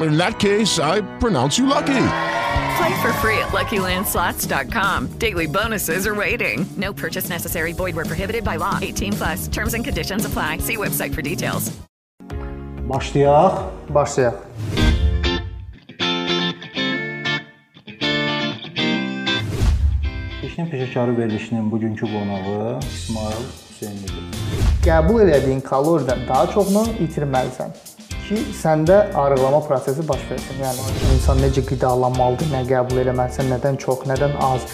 In that case, I pronounce you lucky. Play for free at LuckyLandSlots.com. Daily bonuses are waiting. No purchase necessary. Void where prohibited by law. 18 plus. Terms and conditions apply. See website for details. Başlayaq. Başlayaq. Peşin Peşəkarı verilişinin bugünkü qonağı İsmail Hüseynlidir. Qəbul elədiyin kaloriyadan daha çoxunu itirməlisən ki, səndə arıqlama prosesi baş versin. Yəni insan necə qidalanmalıdır, nə qəbul eləməlisən, nədən çox, nədən az.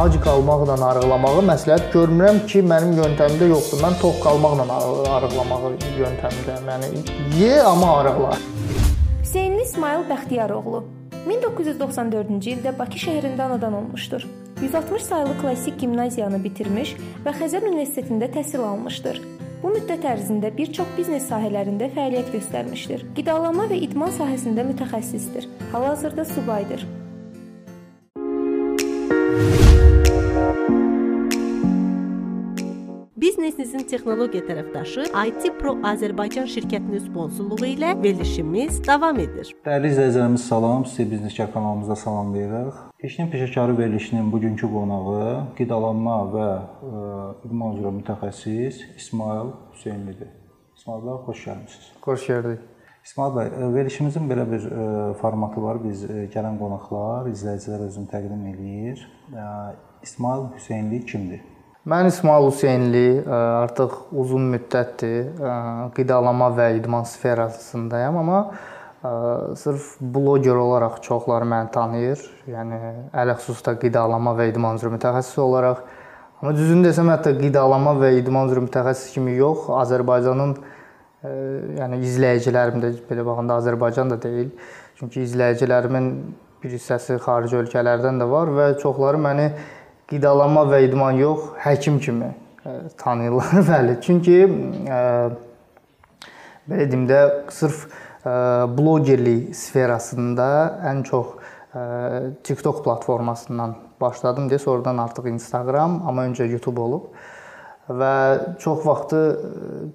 Ac qalmaqla arıqlamağı məsləhət görmürəm ki, mənim yöntəmimdə yoxdur. Mən tox qalmaqla arıqlamağı yöntəmindəyəm. Yəni ye, amma arıqla. Hüseynli İsmail Bəxtiyaroğlu 1994-cü ildə Bakı şəhərində anadan olmuşdur. 160 saylı klassik gimnaziyanı bitirmiş və Xəzər Universitetində təhsil almışdır. Bu müddət ərzində bir çox biznes sahələrində fəaliyyət göstərmişdir. Qidalanma və idman sahəsində mütəxəssisdir. Hal-hazırda subaydır. Biznesinizin texnologiya tərəfdaşı IT Pro Azərbaycan şirkətinin sponsorluğu ilə verilişimiz davam edir. Dəyərli izləyicilərimiz salam, sizi Bizneskar kanalımızda salamlayırıq. Peşin Peşəkarı verilişinin bugünkü qonağı qidalanma və ə, idman üzrə mütəxəssis İsmail Hüseynlidir. İsmail bəy, xoş gəlmisiniz. Xoş gördük. İsmail bəy, ə, verilişimizin belə bir ə, formatı var. Biz gələn qonaqlar, izləyicilər özünü təqdim eləyir. İsmail Hüseynli kimdir? Mən İsmail Hüseynli artıq uzun müddətdir qidalanma və idman sferasındayam, amma sırf bloger olaraq çoxları məni tanıyır. Yəni ələxüsusda qidalanma və idman üzrə mütəxəssis olaraq. Amma düzünü desəm, hətta qidalanma və idman üzrə mütəxəssis kimi yox, Azərbaycanın yəni izləyicilərim də belə baxanda Azərbaycan da deyil. Çünki izləyicilərimin bir hissəsi xarici ölkələrdən də var və çoxları məni qidalanma və idman yox, həkim kimi tanıyırlar. Bəli, çünki ə, belə deyim də sırf ə, blogerlik sferasında ən çox ə, TikTok platformasından başladım deyə, sonradan artıq Instagram, amma öncə YouTube olub və çox vaxtı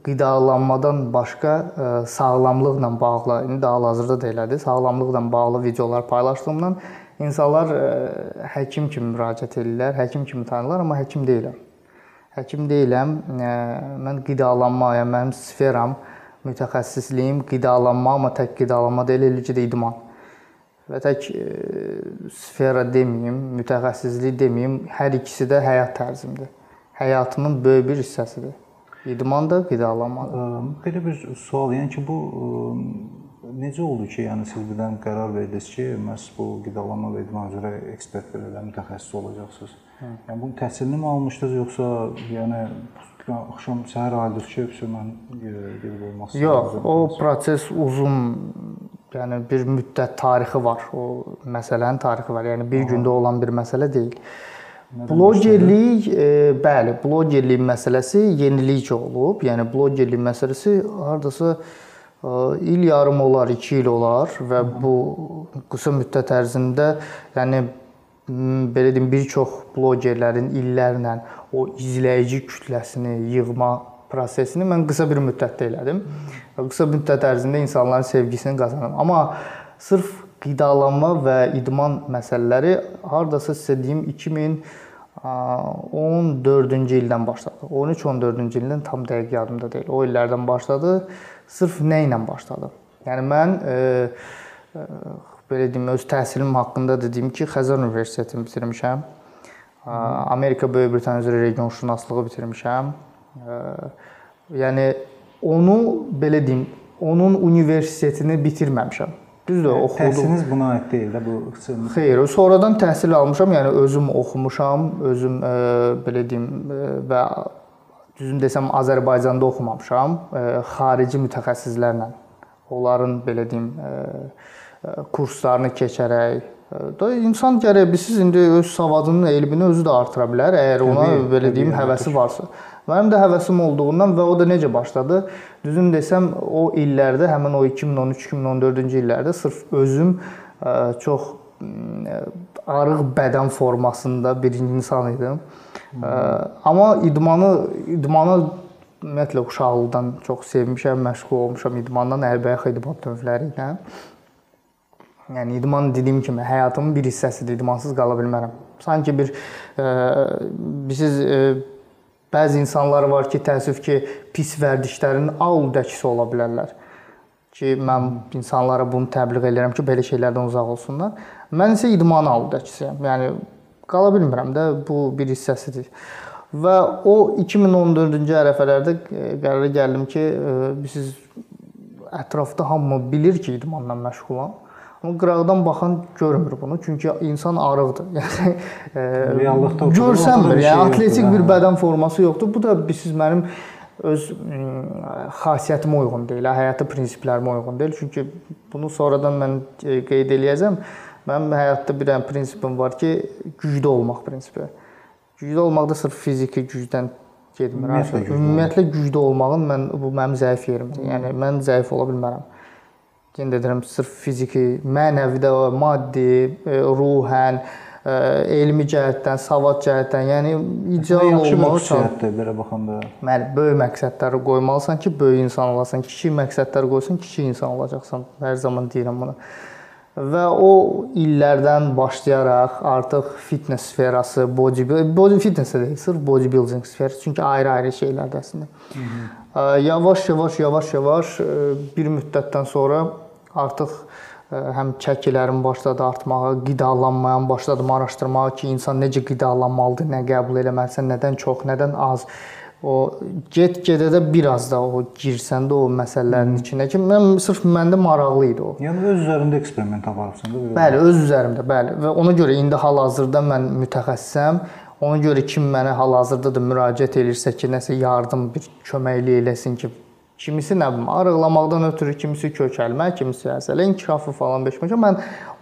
qidalanmadan başqa sağlamlıqla bağlı, indi hal-hazırda da elədir, sağlamlıqla bağlı videolar paylaşdığımdan İnsanlar ə, həkim kimi müraciət edirlər, həkim kimi tanırlar, amma həkim deyiləm. Həkim deyiləm. Ə, mən qidalanmaya, mənim sferam, mütəxəssisliyim qidalanma, amma tək qidalanma deyil, eləcə də idman. Və tək ə, sfera deməyim, mütəxəssislik deməyim, hər ikisi də həyat tərzimdir. Həyatımın böyük bir hissəsidir. İdman da, qidalanma da. Belə bir sual, yəni ki, bu necə oldu ki, yəni siz birdən qərar verdiniz ki, məhz bu qidalanma və idman üzrə ekspert belə mütəxəssis olacaqsınız? Hə. Yəni bu təhsilini mi almışdınız yoxsa yəni axşam səhər ayıldınız ki, vəsə mən gedib olmaq istəyirəm? Yox, o proses uzun yəni bir müddət tarixi var. O məsələnin tarixi var. Yəni bir gündə olan bir məsələ deyil. Blogerlik, e, bəli, blogerlik məsələsi yenilik olub. Yəni blogerlik məsələsi hardasa il yarım olar, 2 il olar və bu qısa müddət ərzində yəni belə deyim bir çox blogerlərin illərlə o izləyici kütləsini yığma prosesini mən qısa bir müddətdə elədim. Və qısa müddət ərzində insanların sevgisini qazandım. Amma sırf qidalanma və idman məsələləri hardasa sizə deyim 2014-cü ildən başladı. 13-14-cü ildən tam dəqiq yadımda deyil. O illərdən başladı. Sırf nə ilə başladı? Yəni mən e, e, belə deyim, öz təhsilim haqqında dediyim ki, Xəzər Universitetini bitirmişəm. Hı. Amerika Böyük Britaniya üzrə region şünaslığı bitirmişəm. E, yəni onu belə deyim, onun universitetini bitirməmişəm. Düzdür, oxudum. Təhsiliniz buna aid deyil də bu. Xeyr, sonradan təhsil almışam, yəni özüm oxumuşam, özüm ə, belə deyim ə, və düzün desəm Azərbaycanda oxumamışam, ə, xarici mütəxəssislərlə onların belə deyim ə, ə, kurslarını keçərək da insan gərək bilsiz indi öz savadının, elmini özü də artıra bilər, əgər ona təbii, belə deyim təbii, həvəsi varsa. Mənim də həvəsim olduğundan və o da necə başladı? Düzün desəm, o illərdə, həmin o 2013-2014-cü illərdə sırf özüm çox ə, arıq bədən formasında bir insan idim. Amma idmanı idmanı ümumiyyətlə uşaqlıqdan çox sevmişəm, məşğul olmuşam idmandan, əlbəyax idman növləri ilə. Yəni idman dediyim kimi həyatımın bir hissəsidir. İdmansız qala bilmərəm. Sanki bir ə, siz ə, Bəzi insanlar var ki, təəssüf ki, pis vərdişlərin aludəkisi ola bilərlər. Ki mən insanlara bunu təbliğ edirəm ki, belə şeylərdən uzaq olsunlar. Mən isə idman aludəkisiyəm. Yəni qala bilmirəm də bu bir hissəsidir. Və o 2014-cü ərəfələrdə e, qərara gəldim ki, e, siz ətrafda hamı bilir ki, idmanla məşğulam. Amma qıraqdan baxan görmür bunu. Çünki insan arıqdır. Yəni e, reallıqda görsənmir. Yəni şey atletik yoxdur, bir hə. bədən forması yoxdur. Bu da siz mənim öz xasiyyətimə uyğun deyil, həyata prinsiplərimə uyğun deyil. Çünki bunu sonradan mən e, qeyd eləyəcəm. Mənim həyatda bir dənə prinsipim var ki, güclü olmaq prinsipi. Güclü olmaq da sırf fiziki gücdən getmir. Ümumiyyətlə, ümumiyyətlə güclü olmağın mən bu mənim zəif yerimdir. Yəni mən zəif ola bilmərəm yenə də deyirəm, sırf fiziki, mənəvi də, maddi, e, ruhən, e, elmi cəhətdən, savad cəhətdən, yəni ideal olmağı üçün belə baxanda. Bəli, böyük məqsədləri qoymalısan ki, böyük insan olasan. Kiçik məqsədlər qoysan, kiçik insan olacaqsan. Hər zaman deyirəm bunu. Və o illərdən başlayaraq artıq fitness sferası, bodybuilding, body fitness deyil, sırf bodybuilding sferası, çünki ayrı-ayrı şeylərdir əslində. Yavaş-yavaş, yavaş-yavaş bir müddətdən sonra artıq həm çəkilərim başladı artmağa, qidalanmaya başladım araşdırmağa ki, insan necə qidalanmalıdır, nə qəbul eləməlisən, nədən çox, nədən az. O get-gedə də biraz da o girsən də o məsələlərin hmm. içinə ki, mən sırf məndə maraqlı idi o. Yəni öz üzərində eksperiment aparırsan da. Bəli, öz üzərimdə, bəli. Və ona görə indi hal-hazırda mən mütəxəssisəm. Ona görə kim mənə hal-hazırda da müraciət edirsə ki, nəsə yardım, bir köməklik eləsin ki, Kimisi nə bilim, arıqlamaqdan ötürü, kimisi kökəlmə, kimisi əsələ inkişafı falan beşməşə. Mən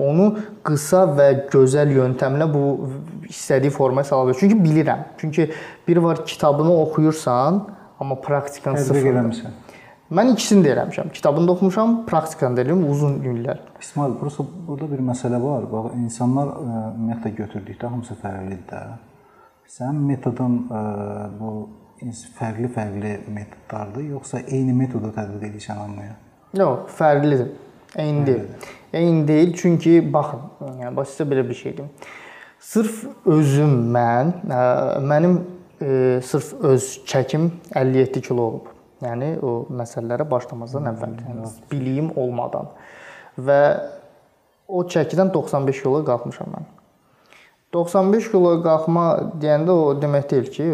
onu qısa və gözəl yöntəmlə bu istədiyi formaya sala bilərəm. Çünki bilirəm. Çünki bir var kitabını oxuyursan, amma praktikan sıfır. eləmisən. Mən ikisini də eləmişəm. Kitabını da oxumuşam, praktikanı da eləyirəm uzun illər. İsmail, prosta burada bir məsələ var. Bax, insanlar e, ümumiyyətlə götürdükdə hamısı fərqlidir də. Sənin metodun e, bu fərqli-fərqli metodlardır, yoxsa eyni metodu tətbiq edirsən hamıya? Yox, fərqlidir. Eyni deyil. Eyni deyil, çünki baxın, yəni bax sizə belə bir şey deyim. Sırf özüm mən, ə, mənim ə, sırf öz çəkim 57 kilo olub. Yəni o məsələlərə başlamazdan əvvəl, yəni biliyim olmadan və o çəkidən 95 kilo qalxmışam mən. 95 kilo qalxma deyəndə o demək deyil ki,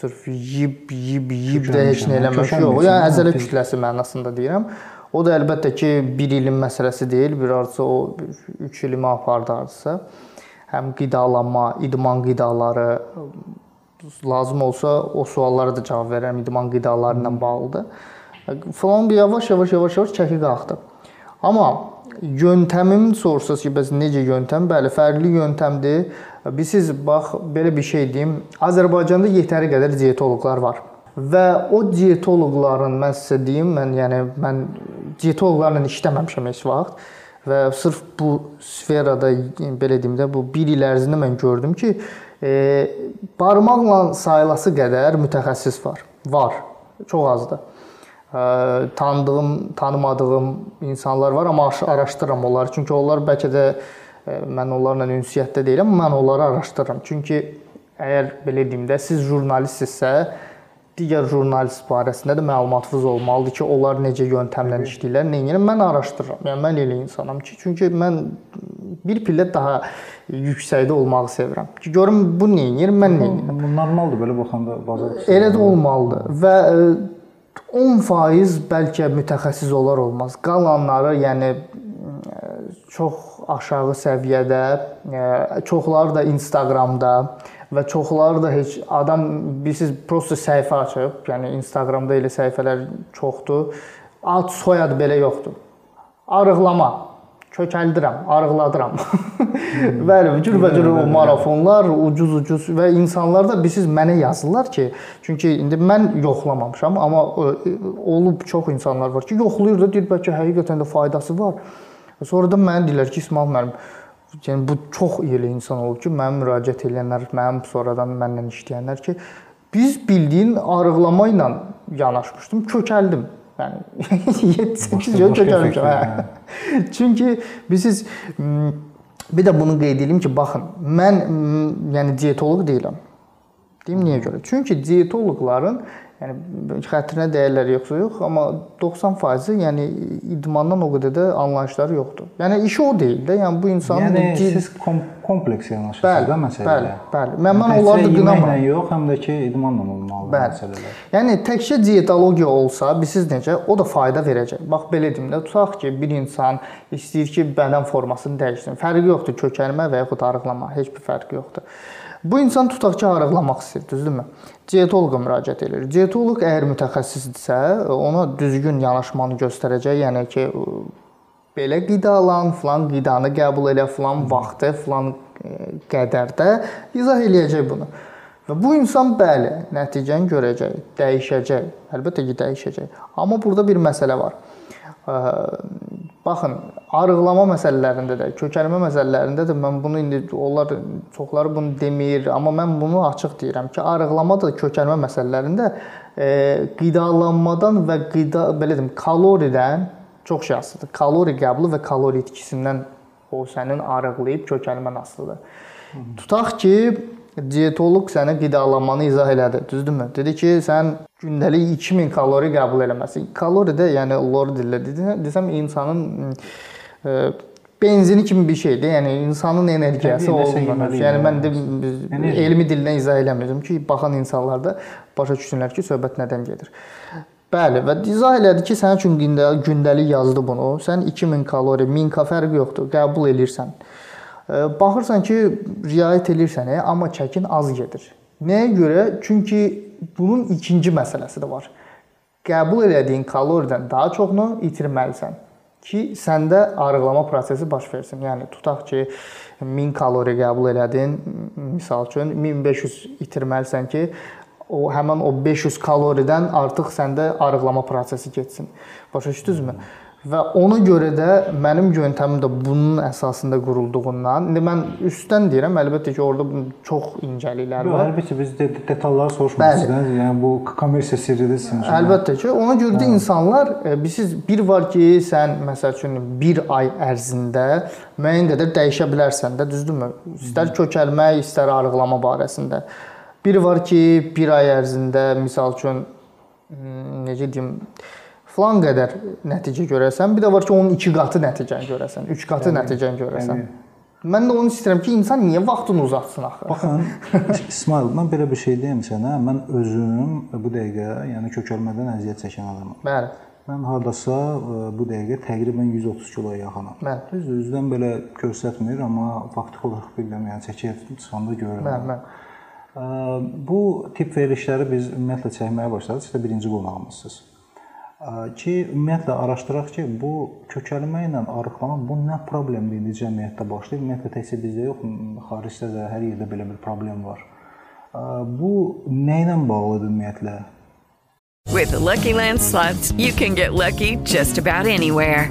sırf yeyib, yeyib, yeyib də heç nə eləmək yox. Yəni əzələ kütləsi mənasında deyirəm. O da əlbəttə ki, 1 ilin məsələsi deyil, bir arıca o 3 ilimi apardarsa, həm qidalanma, idman qidaları lazım olsa o suallara da cavab verərəm idman qidaları ilə bağlıdır. Falan bir yavaş yavaş yavaş yavaş çəki qalxdı. Amma yöntəmim soruşsaz ki, bəs necə yöntəm? Bəli, fərqli yöntəmdir. Bilirsiniz, bax belə bir şey deyim. Azərbaycanda yetəri qədər dietoloqlar var. Və o dietoloqların mən sizə deyim, mən yəni mən dietoloqlarla işləməmişəm heç vaxt və sırf bu sferada belə deyim də bu 1 il ərzində mən gördüm ki, e, barmaqla sayılası qədər mütəxəssis var. Var. Çox azdır tanıdığım, tanımadığım insanlar var, amma araşdırıram onları. Çünki onlar bəlkə də mən onlarla ünsiyyətdə deyiləm, mən onları araşdırıram. Çünki əgər belə deyim də siz jurnalistsinizsə, digər jurnalist barəsində də məlumatınız olmalıdır ki, onlar necə yöntəmlə işləyirlər, nə edirlər. Mən araşdırıram. Yəni mən elə insanam ki, çünki mən bir pillə daha yüksəkdə olmağı sevirəm. Ki görüm bu nə edir, mən nə edirəm. Bu normaldır belə baxanda bazar. Elə də olmalıdır və 10% bəlkə mütəxəssis olar olmaz. Qalanları, yəni çox aşağı səviyyədə, çoxları da Instagramda və çoxları da heç adam bilirsiniz, prosta səhifə açıb, yəni Instagramda elə səhifələr çoxdur. Ad, soyad belə yoxdur. Arıqlama kökəldirəm, arıqladıram. Bəli, cürbəcür o marafonlar, ucuz-ucuz və insanlar da bilirsiniz mənə yazırlar ki, çünki indi mən yoxlamamışam, amma olub çox insanlar var ki, yoxlayır da deyir bəlkə həqiqətən də faydası var. Sonra da mənə deyirlər ki, İsmail müəllim, yəni bu çox elə insan olub ki, mənim müraciət edənlər, mənim sonradan mənlə işləyənlər ki, biz bildiyin arıqlama ilə yanaşmışdım, kökəldim. Yəni 7-8 il kökəlmişəm. Hə. Çünki bilirsiniz bir də bunu qeyd edim ki, baxın, mən yəni dietoloq deyiləm. Deyim niyə görə? Çünki dietoloqların Yəni xətrinə dəyərləri yoxsa yox, amma 90%-i yəni idmandan o qədər də anlayışları yoxdur. Yəni işi o deyil də, yəni bu insanın yəni siz kom kompleks yanaşırsınız da məsələyə. Bəli, bəli. Mən mən onları da qınamıram. yox, həm də ki idmanla olmalı bəli. məsələlər. Yəni təkcə dietologiya olsa, bilirsiniz necə, o da fayda verəcək. Bax belə deyim də, tutaq ki, bir insan istəyir ki, bədən formasını dəyişsin. Fərqi yoxdur kökəlmə və yaxud arıqlama, heç bir fərqi yoxdur. Bu insan tutaq ki, arıqlamaq istəyir, düzdürmü? Dietoloqa müraciət edir. Dietoloq əgər mütəxəssisdirsə, ona düzgün yanaşmanı göstərəcək, yəni ki, belə qidalan, falan qidanı qəbul elə, falan vaxtı, falan qədərdə izah eləyəcək bunu. Və bu insan bəli, nəticəni görəcək, dəyişəcək. Əlbəttə ki, dəyişəcək. Amma burada bir məsələ var. Baxın, arıqlama məsələlərində də, kökəlmə məsələlərində də mən bunu indi onlar çoxları bunu demir, amma mən bunu açıq deyirəm ki, arıqlama da kökəlmə məsələlərində e, qidalanmadan və qida belə deyim, kaloridən çox şey asılıdır. Kalori qəbulu və kalori itkisindən o sənin arıqlayıb kökəlmən asılıdır. Tutaq ki, dietoloq sənə qidalanmanı izah elədi, düzdürmü? Dedi ki, sən gündəlik 2000 kalori qəbul eləməsi. Kalori də, yəni lor dillə desəm insanın e, benzini kimi bir şeydir. Yəni insanın enerjisi olmur. Yəni mən də elmi dillə izah eləmirəm ki, baxan insanlar da başa düşsünlər ki, söhbət nədən gedir. Bəli, və izah elədi ki, sənin üçün gündəlik yazdı bunu. Sən 2000 kalori, 1000 ka fərqi yoxdur, qəbul elirsən. Baxırsan ki, riayət elirsən, amma çəkin az gedir. Nəyə görə? Çünki bunun ikinci məsələsi də var. Qəbul elədiyin kaloridən daha çoxunu itirməlisən ki, səndə arıqlama prosesi baş versin. Yəni tutaq ki, 1000 kalori qəbul elədin, misal üçün 1500 itirməlisən ki, o həmin o 500 kaloridən artıq səndə arıqlama prosesi getsin. Başa düşdünüzmü? Və ona görə də mənim yöntəmim də bunun əsasında qurulduğundan, indi mən üstdən deyirəm, əlbəttə ki, orada çox incəliklər var. Əlbəttə ki, biz de detalları soruşmursuz. Yəni bu kommersiya sirridir sizin üçün. Əlbəttə ki, ona görə də insanlar e, bilirsiniz, bir var ki, sən məsəl üçün 1 ay ərzində müəyyən qədər dəyişə bilərsən də, düzdürmü? İstər kökəlmə, istər arıqlama barəsində. Bir var ki, 1 ay ərzində misal üçün necə deyim, filan qədər nəticə görəsən, bir də var ki, onun 2 qatı nəticəni görəsən, 3 qatı yəni, nəticəni görəsən. Yəni. Mən də onu istəyirəm ki, insan niyə vaxtını uzatsın axı? Baxın, İsmail, mən belə bir şey deyim sənə, mən özüm bu dəqiqə, yəni kökəlmədən əziyyət çəkən adamam. Bəli. Mən hardasa e, bu dəqiqə təqribən 130 kiloya yaxınam. Bəli. Düz üzdən belə göstərmir, amma faktiki olaraq bilirəm, yəni çəkir çıxanda görürəm. Bəli, bəli. Bu tip verilişləri biz ümumiyyətlə çəkməyə başladıq. Siz də birinci qonağımızsınız ki, ümumiyyətlə araşdıraq ki, bu kökəlmə ilə arıqlama bu nə problemdir indi cəmiyyətdə başlayır? Ümumiyyətlə təkcə bizdə yox, xaricdə də hər yerdə belə bir problem var. Bu nə ilə bağlıdır ümumiyyətlə? With the Lucky Land slots, you can get lucky just about anywhere.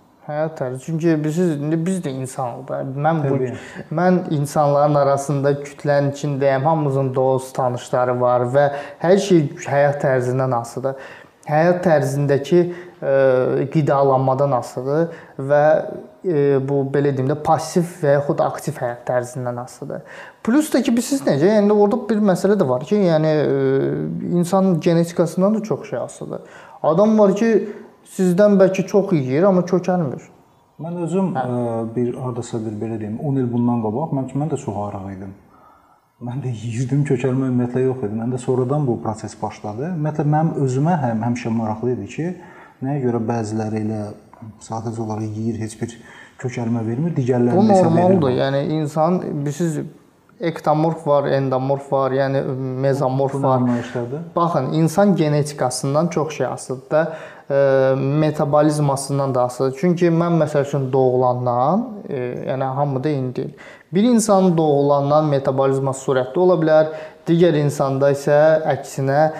Həyat tərzi. Çünki bilirsiniz, indi biz də insanıq da. Mən bu Təbii. mən insanların arasında kütlənin içindəyəm. Hamımızın dost, tanışları var və hər şey həyat tərzindən asılıdır. Həyat tərzindəki e, qidalanmadan asılıdır və e, bu belə deyim də passiv və yaxud aktiv həyat tərzindən asılıdır. Plus da ki, bilirsiniz necə? Yəni orada bir məsələ də var ki, yəni e, insan genetikasından da çox şey asılıdır. Adam var ki, sizdən bəlkə çox yeyir, amma kökəlmir. Mən özüm hə. ə, bir hardasa bir belə deyim, 10 il bundan qabaq mən mən də çox arıq idim. Mən də yeyirdim, kökəlmə ümumiyyətlə yox idi. Məndə sonradan bu proses başladı. Ümumiyyətlə mənim özümə həm həmişə maraqlı idi ki, nəyə görə bəziləri elə sadəcə olaraq yeyir, heç bir kökəlmə vermir, digərləri isə normaldır. Yəni insan bilirsiniz ektomorf var, endomorf var, yəni mezomorf var. Baxın, insan genetikasından çox şey asılıdır da, e, metabolizmasından da asılıdır. Çünki mən məsəl üçün doğulandan, e, yəni hamıda eyni deyil. Bir insanın doğulandan metabolizması sürətli ola bilər, digər insanda isə əksinə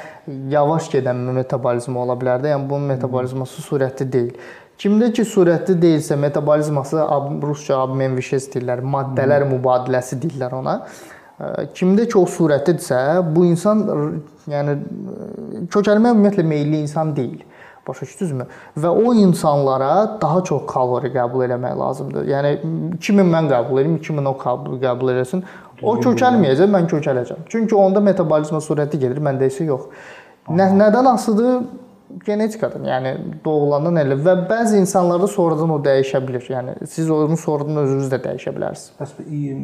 yavaş gedən metabolizma ola bilər də. Yəni bunun metabolizması sürətli deyil. Kimdə ki sürətli deyilsə, metabolizması rusca abmenvişes deyirlər, maddələr mübadiləsi deyirlər ona. Kimdə ki o sürətlidirsə, bu insan yəni kökəlməyə ümumiyyətlə meylli insan deyil. Başa düşdünüzmü? Və o insanlara daha çox kalori qəbul eləmək lazımdır. Yəni 2000 mən qəbul edim, 2000 o qəbul qəbul eləsin. O kökəlməyəcək, mən kökələcəm. Çünki onda metabolizma sürəti gedir, məndə isə yox. Nə, nədən asılıdır? genetikadır. Yəni doğulandan elə və bəzi insanlarda sonradan o dəyişə bilər. Yəni siz onu sonradan özünüz də dəyişə bilərsiniz. Bəs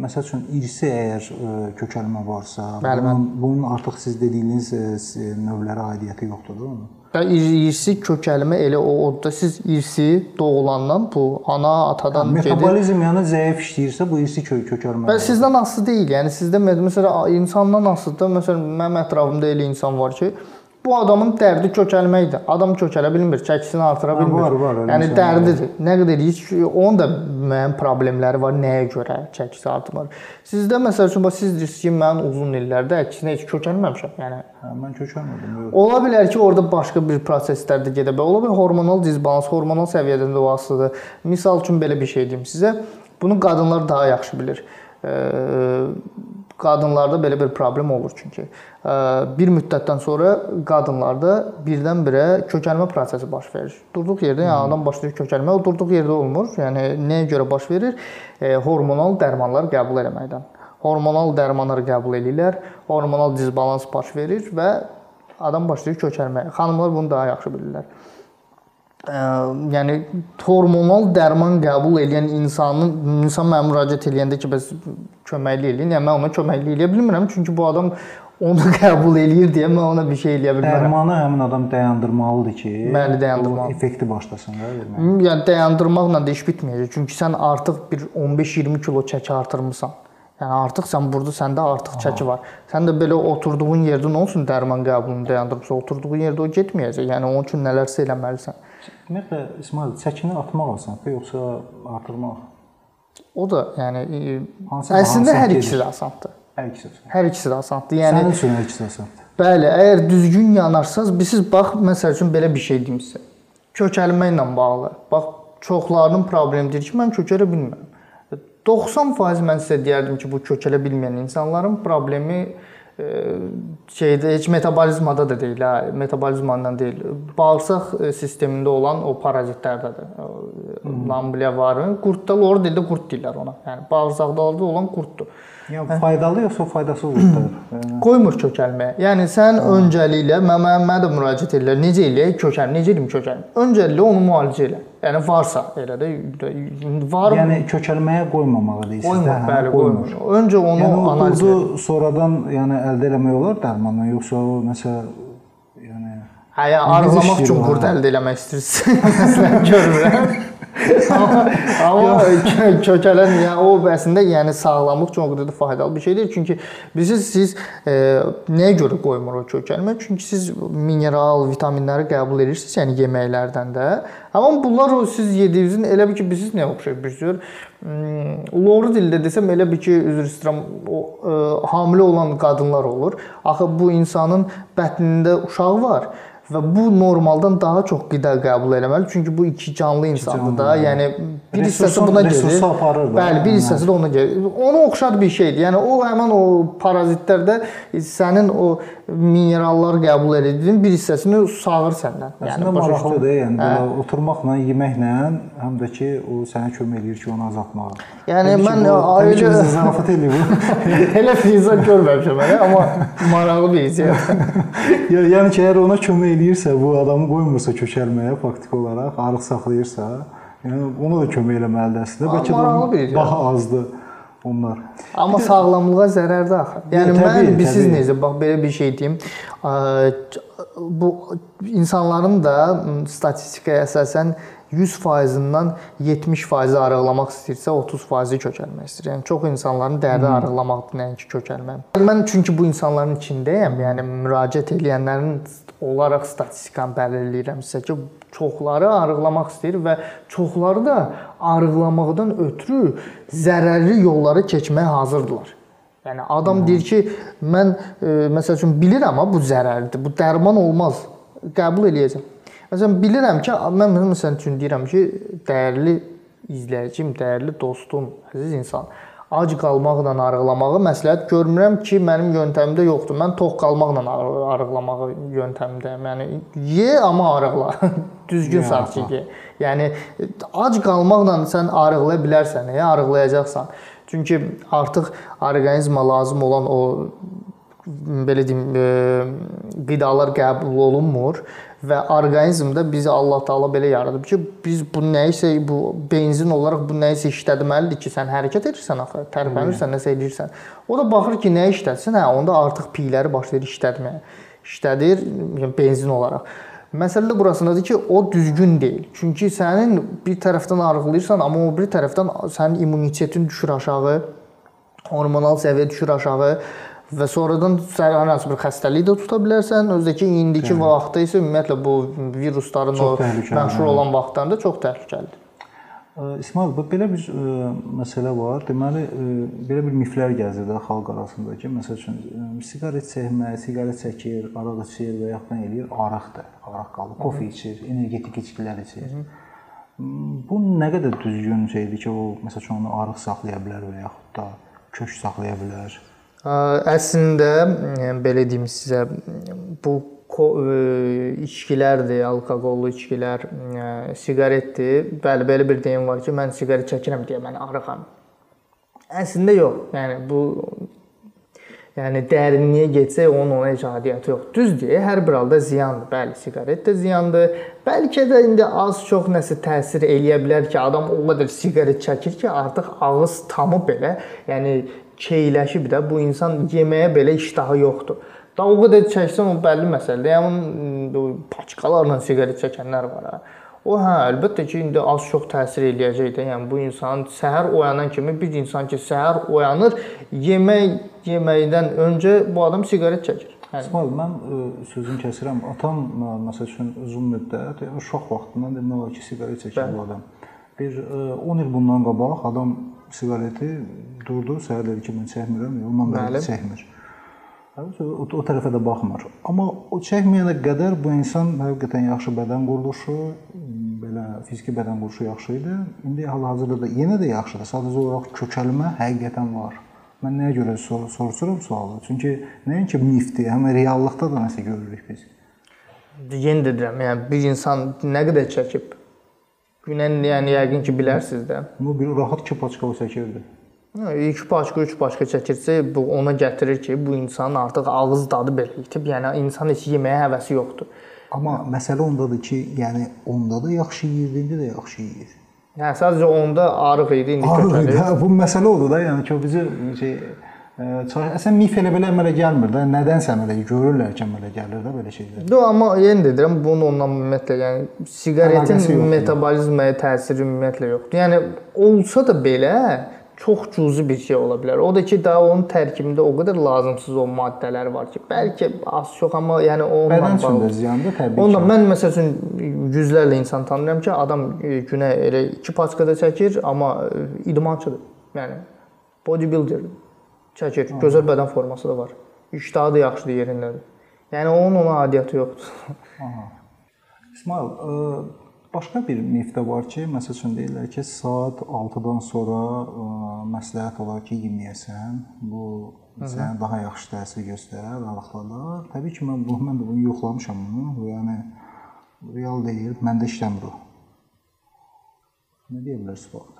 məsəl üçün irsi əgər ə, kökəlmə varsa, bəli, bunun, bunun artıq siz dediyiniz ə, növlərə aidiyyəti yoxdur, onun? Və irsi kökəlmə elə o odda siz irsi doğulandan bu ana atadan gedir. Metabolizm yəni zəif işləyirsə bu irsi kö kökəlmə. Və sizdən asılı deyil. Yəni sizdə məsələn insandan asılıdır. Məsələn mənim ətrafımda elə insan var ki, Bu adamın dərdi kökəlməkdir. Adam kökələ bilmir, çəkisini artıra bilmir. Var, var. Yəni dərdidir. Nə qədər heç onun da müəyyən problemləri var. Nəyə görə çəkisi artımır? Sizdə məsəl üçün bax siz deyirsiniz ki, mən uzun illərdə əksinə heç kökəlməmişəm. Yəni hə, mən kökəlmədim. Yox. Ola bilər ki, orada başqa bir proseslər də gedə bilər. Ola bilər hormonal disbalans, hormonal səviyyədən də asılıdır. Misal üçün belə bir şey deyim sizə. Bunu qadınlar daha yaxşı bilir. E, qadınlarda belə bir problem olur çünki. Bir müddətdən sonra qadınlarda birdən-birə kökəlmə prosesi baş verir. Durduq yerdə, yəni adam başlayır kökəlmə, o durduq yerdə olmur. Yəni nəyə görə baş verir? Hormonal dərmanlar qəbul etməkdən. Hormonal dərmanları qəbul edirlər, hormonal disbalans baş verir və adam başlayır kökəlməyə. Xanımlar bunu daha yaxşı bilirlər yəni hormonal dərman qəbul edən insanın insan mənə müraciət edəndə ki, bəs köməkli eləyin. Yəni mən ona köməkli eləyə bilmirəm, çünki bu adam onu qəbul eləyir deyə mən ona bir şey eləyə bilmərəm. Dərmanı həmin adam dayandırmalıdır ki, bəli, dayandırmalı. effekti başlasın da verməyə. Yəni dayandırmaqla da iş bitməyəcək. Çünki sən artıq bir 15-20 kilo çəki artırmısan. Yəni artıq sən burada səndə artıq Aha. çəki var. Sən də belə oturduğun yerdə nə olsun dərman qəbulunu dayandırırsa, oturduğun yerdə o getməyəcək. Yəni onun üçün nələrsə eləməlisən. Ümumiyyətlə İsmail çəkini atmaq asandır yoxsa artırmaq? O da yəni hansı, əslində hansı hər ikisi də asandır. Hər ikisi. Hər ikisi də asandır. Yəni Sənin üçün hər ikisi asandır. Bəli, əgər düzgün yanarsaz, siz bax məsəl üçün belə bir şey deyim sizə. Kökəlmə ilə bağlı. Bax çoxlarının problemidir ki, mən kökələ bilmirəm. 90% mən sizə deyərdim ki, bu kökələ bilməyən insanların problemi şeydə heç metabolizmada da deyil, hə, metabolizmandan deyil. Bağırsaq sistemində olan o parazitlərdədir. Lambliya varı, qurtda lor dildə qurt deyirlər ona. Yəni bağırsaqda olan qurtdur. Yəni faydalı yoxsa faydasızdır? Yəni qoymur kökəlməyə. Yəni sən Hı. öncəliklə mənə mənə də müraciət edirlər. Necə eləyək kökəlmə? Necə edim kökəlmə? Öncəliklə onu müalicə elə. Yəni varsa elə də var. Yəni kökəlməyə qoymamalı deyirsiz. Qoymur, hə, bəli, qoymur. Öncə onu yəni, analiz edir. sonradan yəni əldə etmək olar dərmanla, yoxsa o nəsə yəni Hə, ya arıqlamaq üçün qurd əldə etmək istəyirsiniz. Görürəm amma amma kökələn yəni o əslində yəni sağlamlıq üçün o qədər də faydalı bir şey deyil. Çünki bilirsiniz siz e, nəyə görə qoymur o kökəlmə? Çünki siz mineral, vitaminləri qəbul edirsiniz, yəni yeməklərdən də. Amma bunlar o siz yediyinizin elə bir ki, bilirsiniz nəyə oxşayır? Bir cür loru dildə desəm elə bir ki, üzr istəyirəm, o e, hamilə olan qadınlar olur. Axı bu insanın bətnində uşaq var və bu normaldan daha çox qida qəbul eləməli. Çünki bu iki canlı insandır da. Yəni bir hissəsi buna gedir. Bəli, bir hissəsi də ona gedir. Ona oxşar bir şeydir. Yəni o həmin o parazitlərdə sənin o minerallar qəbul etdiyin bir hissəsini sağır səndən. Yəni maraqlıdır. Yəni belə hə. oturmaqla, yeməklə həm də ki o sənə kömək eləyir ki, onu azaltmağa. Yəni mən ailə zarafat eləyir bu. Elə insan görməmişəm amma maraqlı bir hissiyat. yəni ki, əgər ona kömək eləyirsə, bu adamı qoymursa kökəlməyə faktiki olaraq, arıq saxlayırsa, yəni ona da kömək eləməlidir əslində. Bəlkə də daha azdır onlar. Amma sağlamlığa zərərdir axı. Yəni təbii, mən siz necə bax belə bir şey deyim. Bu insanların da statistikaya əsasən 100%-dən 70% arıqlamaq istəyirsə, 30% kökəlmək istəyir. Yəni çox insanların dərdi arıqlamaqdır, nəinki kökəlmək. Mən çünki bu insanların içindəyəm. Yəni müraciət edənlərin olaraq statistikanı sizə ki, çoxları arıqlamaq istəyir və çoxları da arıqlamaqdan ötürü zərərli yolları keçməyə hazırdılar. Yəni adam deyir ki, mən e, məsəl üçün bilirəm amma bu zərərlidir. Bu dərman olmaz. Qəbul eləyəcəm. Məsələn bilirəm ki, mən məsələn üçün deyirəm ki, dəyərli izləyicim, dəyərli dostum, əziz insan, ac qalmaqla arıqlamağı məsləhət görmürəm ki, mənim yöntəmimdə yoxdur. Mən tox qalmaqla arıqlamağı yöntəmindəyəm. Yəni ye, amma arıqla. Düzgün saatçı ye. Yəni ac qalmaqla sən arıqlaya bilərsən, ya arıqlayacaqsan. Çünki artıq orqanizmə lazım olan o belə deyim, e, qidalar qəbul olunmur və orqanizmdə bizi Allah Taala belə yaradıb ki, biz bu nəyisə bu benzin olaraq bu nəyisə işlətməlidir ki, sən hərəkət edirsən axı, tərpənirsən, nəsə edirsən. O da baxır ki, nə işlətsin? Hə, onda artıq piyləri başlayır işlətməyə. İşlədir, yəni benzin olaraq. Məsələ də burasındadır ki, o düzgün deyil. Çünki sənin bir tərəfdən arıqlayırsan, amma o bir tərəfdən sənin immunitetin düşür aşağı, hormonal səviyyə düşür aşağı və sonradan hər hansı bir xəstəlik də tuta bilərsən. Özdəki indiki Bəli. vaxtda isə ümumiyyətlə bu virusların o məşhur olan vaxtlarında çox təhlükəlidir. İsmail, belə bir ə, məsələ var. Deməli, ə, belə bir miflər gəzir də xalq arasında ki, məsəl üçün siqaret çəkmə, siqaret çəkir, araq içir və yaxud da eləyir, arıqdır, araq qalır, kofe içir, energetik içkilər içir. Hı -hı. Bu nə qədər düzgün şeydir ki, o məsəl üçün onu arıq saxlaya bilər və yaxud da kök saxlaya bilər. Əslində belə deyim sizə, bu içkilərdir, alkoqollu içkilər, siqaretdir. Bəli, belə bir deyim var ki, mən siqaret çəkirəm deyə mən arıqam. Əslində yox. Yəni bu yəni dərinliyə getsək onun ona heç aidiyyəti yox. Düzdür, hər bir halda ziyandır. Bəli, siqaret də ziyandır. Bəlkə də indi az-çox nəsə təsir eləyə bilər ki, adam o qədər siqaret çəkir ki, artıq ağız tamı belə, yəni keyləşib də bu insan yeməyə belə iştahı yoxdur. Da o qədər çəksən o bəlli məsələdir. Yəni paçkalarla siqaret çəkənlər var ha. O hə, əlbəttə ki, indi az-çox təsir eləyəcək də. Yəni bu insan səhər oyanan kimi bir insan ki, səhər oyanır, yemək yeməkdən öncə bu adam siqaret çəkir. Yəni İsmail, mən ə, sözünü kəsirəm. Atam məsəl üçün uzun müddət, yəni uşaq vaxtından demək olar ki, siqaret çəkir bu adam. Bir ə, 10 il bundan qabaq adam siqareti durdu, səhər dedi ki, mən çəkmirəm, ondan bəri çəkmir. O, o tərəfə də baxmır. Amma o çəkməyənə qədər bu insan həqiqətən yaxşı bədən quruluşu, belə fiziki bədən quruluşu yaxşı idi. İndi hal-hazırda da yenə də yaxşıdır. Sadəcə olaraq kökəlmə həqiqətən var. Mən nəyə görə sor soruşuram sualı? Çünki nəinki mifdir, həm reallıqda da nəsə görürük biz. Yenə də deyirəm, yəni bir insan nə qədər çəkib Günən yəni yəqin ki bilərsiniz də. Bu bir rahat 2 paçka çəkirdi. 2 paçka, 3 paçka çəkirsə, bu ona gətirir ki, bu insanın artıq ağız dadı belə itib, yəni insan heç yeməyə həvəsi yoxdur. Amma məsələ ondadır ki, yəni onda da yaxşı yeyirdi, indi də yaxşı yeyir. Yəni sadəcə onda arıq idi, indi kökəldi. Hə, bu məsələ odur da, yəni ki, o bizi şey Əsən mif elə belə əmələ gəlmir də. Nədənsə əmələ görürlər ki, əmələ gəlir də belə şeylər. Yox, amma yenə də deyirəm, bunun ondan ümumiyyətlə, yəni siqaretin metabolizmaya təsiri ümumiyyətlə yoxdur. Yəni olsa da belə çox cüzi bir şey ola bilər. O da ki, daha onun tərkibində o qədər lazımsız o maddələr var ki, bəlkə az-çox amma yəni onunla bədən üçün də ziyandır təbii ki. Ondan mən məsəl üçün yüzlərlə insan tanıyıram ki, adam günə elə 2 paçkada çəkir, amma idmançıdır. Yəni bodybuilderdir çəkir. Gözəl bədən forması da var. İştahı da yaxşıdır yerindədir. Yəni onun ona aidiyyatı yoxdur. Aha. İsmail, ə, başqa bir mif də var ki, məsəl üçün deyirlər ki, saat 6-dan sonra ə, məsləhət olar ki, yeməyəsən. Bu sənə daha yaxşı təsir göstərər aralıqlarda. Təbii ki, mən bunu mən də bunu yoxlamışam bunu. Yəni real deyil, məndə işləmir o. Nə deyə bilərsiniz bu?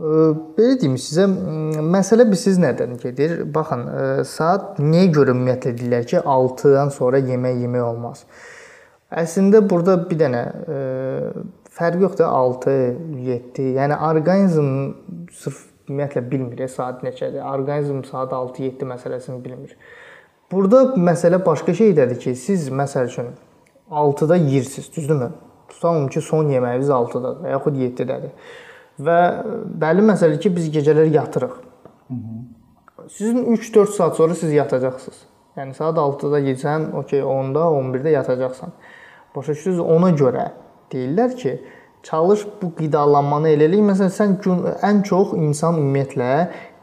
Belə deyim sizə, məsələ bilirsiniz nədən gedir? Baxın, saat niyə görə ümumiyyətlə deyirlər ki, 6-dan sonra yemək yemək olmaz. Əslində burada bir dənə ə, fərq yoxdur 6, 7. Yəni orqanizm sırf ümumiyyətlə bilmir saat neçədir. Orqanizm saat 6-7 məsələsini bilmir. Burada məsələ başqa şeydədir ki, siz məsəl üçün 6-da yeyirsiniz, düzdürmü? Tutalım ki, son yeməyiniz 6-dadır və yaxud 7-dədir. Və bəlli məsələdir ki, biz gecələr yatırıq. Sizin 3-4 saat sonra siz yatacaqsınız. Yəni saat 6-da yesən, okey, 10-da, 11-də yatacaqsan. Başa düşürsüz? Ona görə deyirlər ki, çalış bu qidalanmanı elə eləyək. Məsələn, sən gün ən çox insan ümumiyyətlə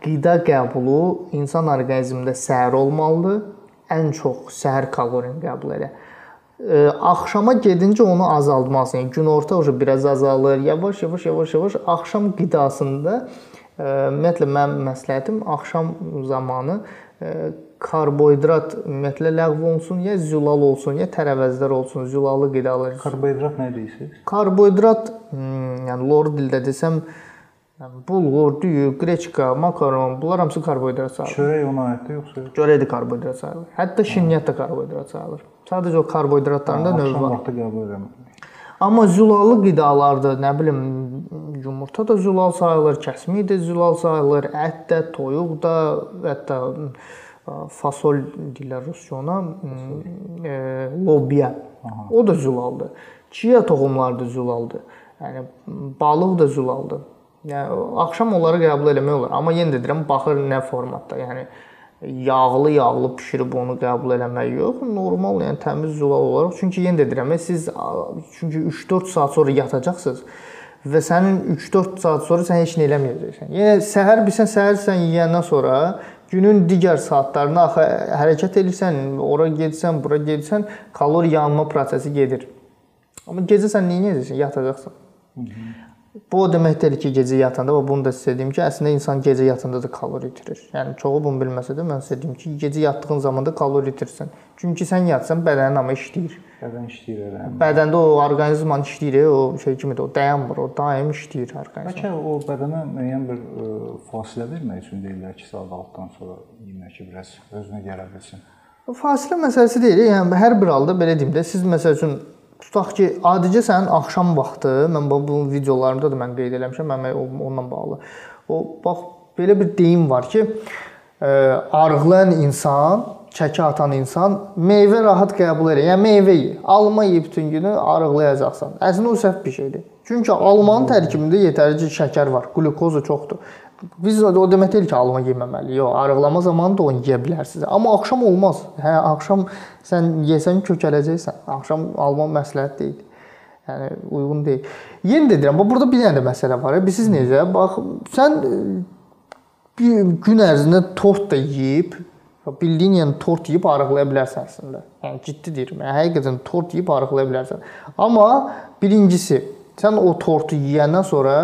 qida qəbulu insan orqanizmində səhər olmalıdır. Ən çox səhər kalorini qəbul edə. Ə, axşama gedincə onu azaltmalısan. Yəni günorta oje biraz azalır. Yavaş, yavaş, yavaş, yavaş axşam qidasında ə, ümumiyyətlə mənim məsləhətim axşam zamanı ə, karbohidrat ümumiyyətlə ləğv olunsun, ya zülal olsun, ya tərəvəzlər olsun, zülalı qidalar. Karbohidrat nə deyirsiniz? Karbohidrat, hmm, yəni lor dildə desəm, yəni bulğur, düyü, qreçka, makaron, bunlar hamısı karbohidrat sayılır. Çörək ona aiddir yoxsa? Çörək də karbohidrat sayılır. Hətta şirniyyat da karbohidrat sayılır. Sadəcə o karbohidratlarında növ var. Vaxtı qəbul edirəm. Amma zülallı qidalarda, nə bilim, yumurta da zülal sayılır, kəsmik də zülal sayılır, ət də, toyuq da, hətta fasol deyirlər ruscana, e, lobya. Aha. O da zülaldır. Chia toxumları da zülaldır. Yəni balıq da zülaldır. Yəni axşam onları qəbul etmək olar, amma yenə də deyirəm, baxır nə formatda. Yəni yağlı yağlı bişirib onu qəbul eləmək yox, normal, yəni təmiz zülal olaraq. Çünki yenə də deyirəm, siz çünki 3-4 saat sonra yatacaqsınız və sənin 3-4 saat sonra sən heç nə eləməyəcəksən. Yəni səhər bilsən səhər sən yeyəndən sonra günün digər saatlarında axı hərəkət edirsən, ora gedirsən, bura gedirsən, kalori yanma prosesi gedir. Amma gecə sən nə edəcəksən? Yatacaqsan. Hı -hı. Bu o demək deyil ki, gecə yatanda və bunu da sizə deyim ki, əslində insan gecə yatanda da kalori itirir. Yəni çoxu bunu bilməsə də mən sizə deyim ki, gecə yatdığın zaman da kalori itirsən. Çünki sən yatsan bədənin amma işləyir. Bədən işləyir elə. Bədəndə o orqanizman işləyir, o şey kimidir, o dayanmır, o daim işləyir orqanizm. Bəlkə o bədənə müəyyən bir ə, fasilə vermək üçün deyirlər ki, saat 6-dan sonra yemək ki, biraz özünə gələ bilsin. Fasilə məsələsi deyil. Yəni hər bir halda belə deyim də, siz məsəl üçün tutaq ki, adicə sənin axşam vaxtı, mən bu videolarımda da mən qeyd eləmişəm, mən onunla bağlı. O bax belə bir deyim var ki, ə, arıqlayan insan, çəki atan insan meyvə rahat qəbul edir. Yəni meyvə ye, alma ye bütün günü arıqlayacaqsan. Əslində o səhv bir şeydir. Çünki almanın tərkibində yetərincə şəkər var, qlukozu çoxdur. Biz o demək deyil ki, alma yeməməli. Yox, arıqlama zamanı da onu yeyə bilərsiniz. Amma axşam olmaz. Hə, axşam sən yesən kökələcəksən. Axşam alma məsləhət deyil. Yəni uyğun deyil. Yenə də deyirəm, bax burada bir dənə də məsələ var. Bilirsiniz necə? Bax sən bir gün ərzində tort da yeyib, bildiyin yəni tort yeyib arıqlaya bilərsən əslində. Yəni ciddi deyirəm. Yəni həqiqətən tort yeyib arıqlaya bilərsən. Amma birincisi, sən o tortu yeyəndən sonra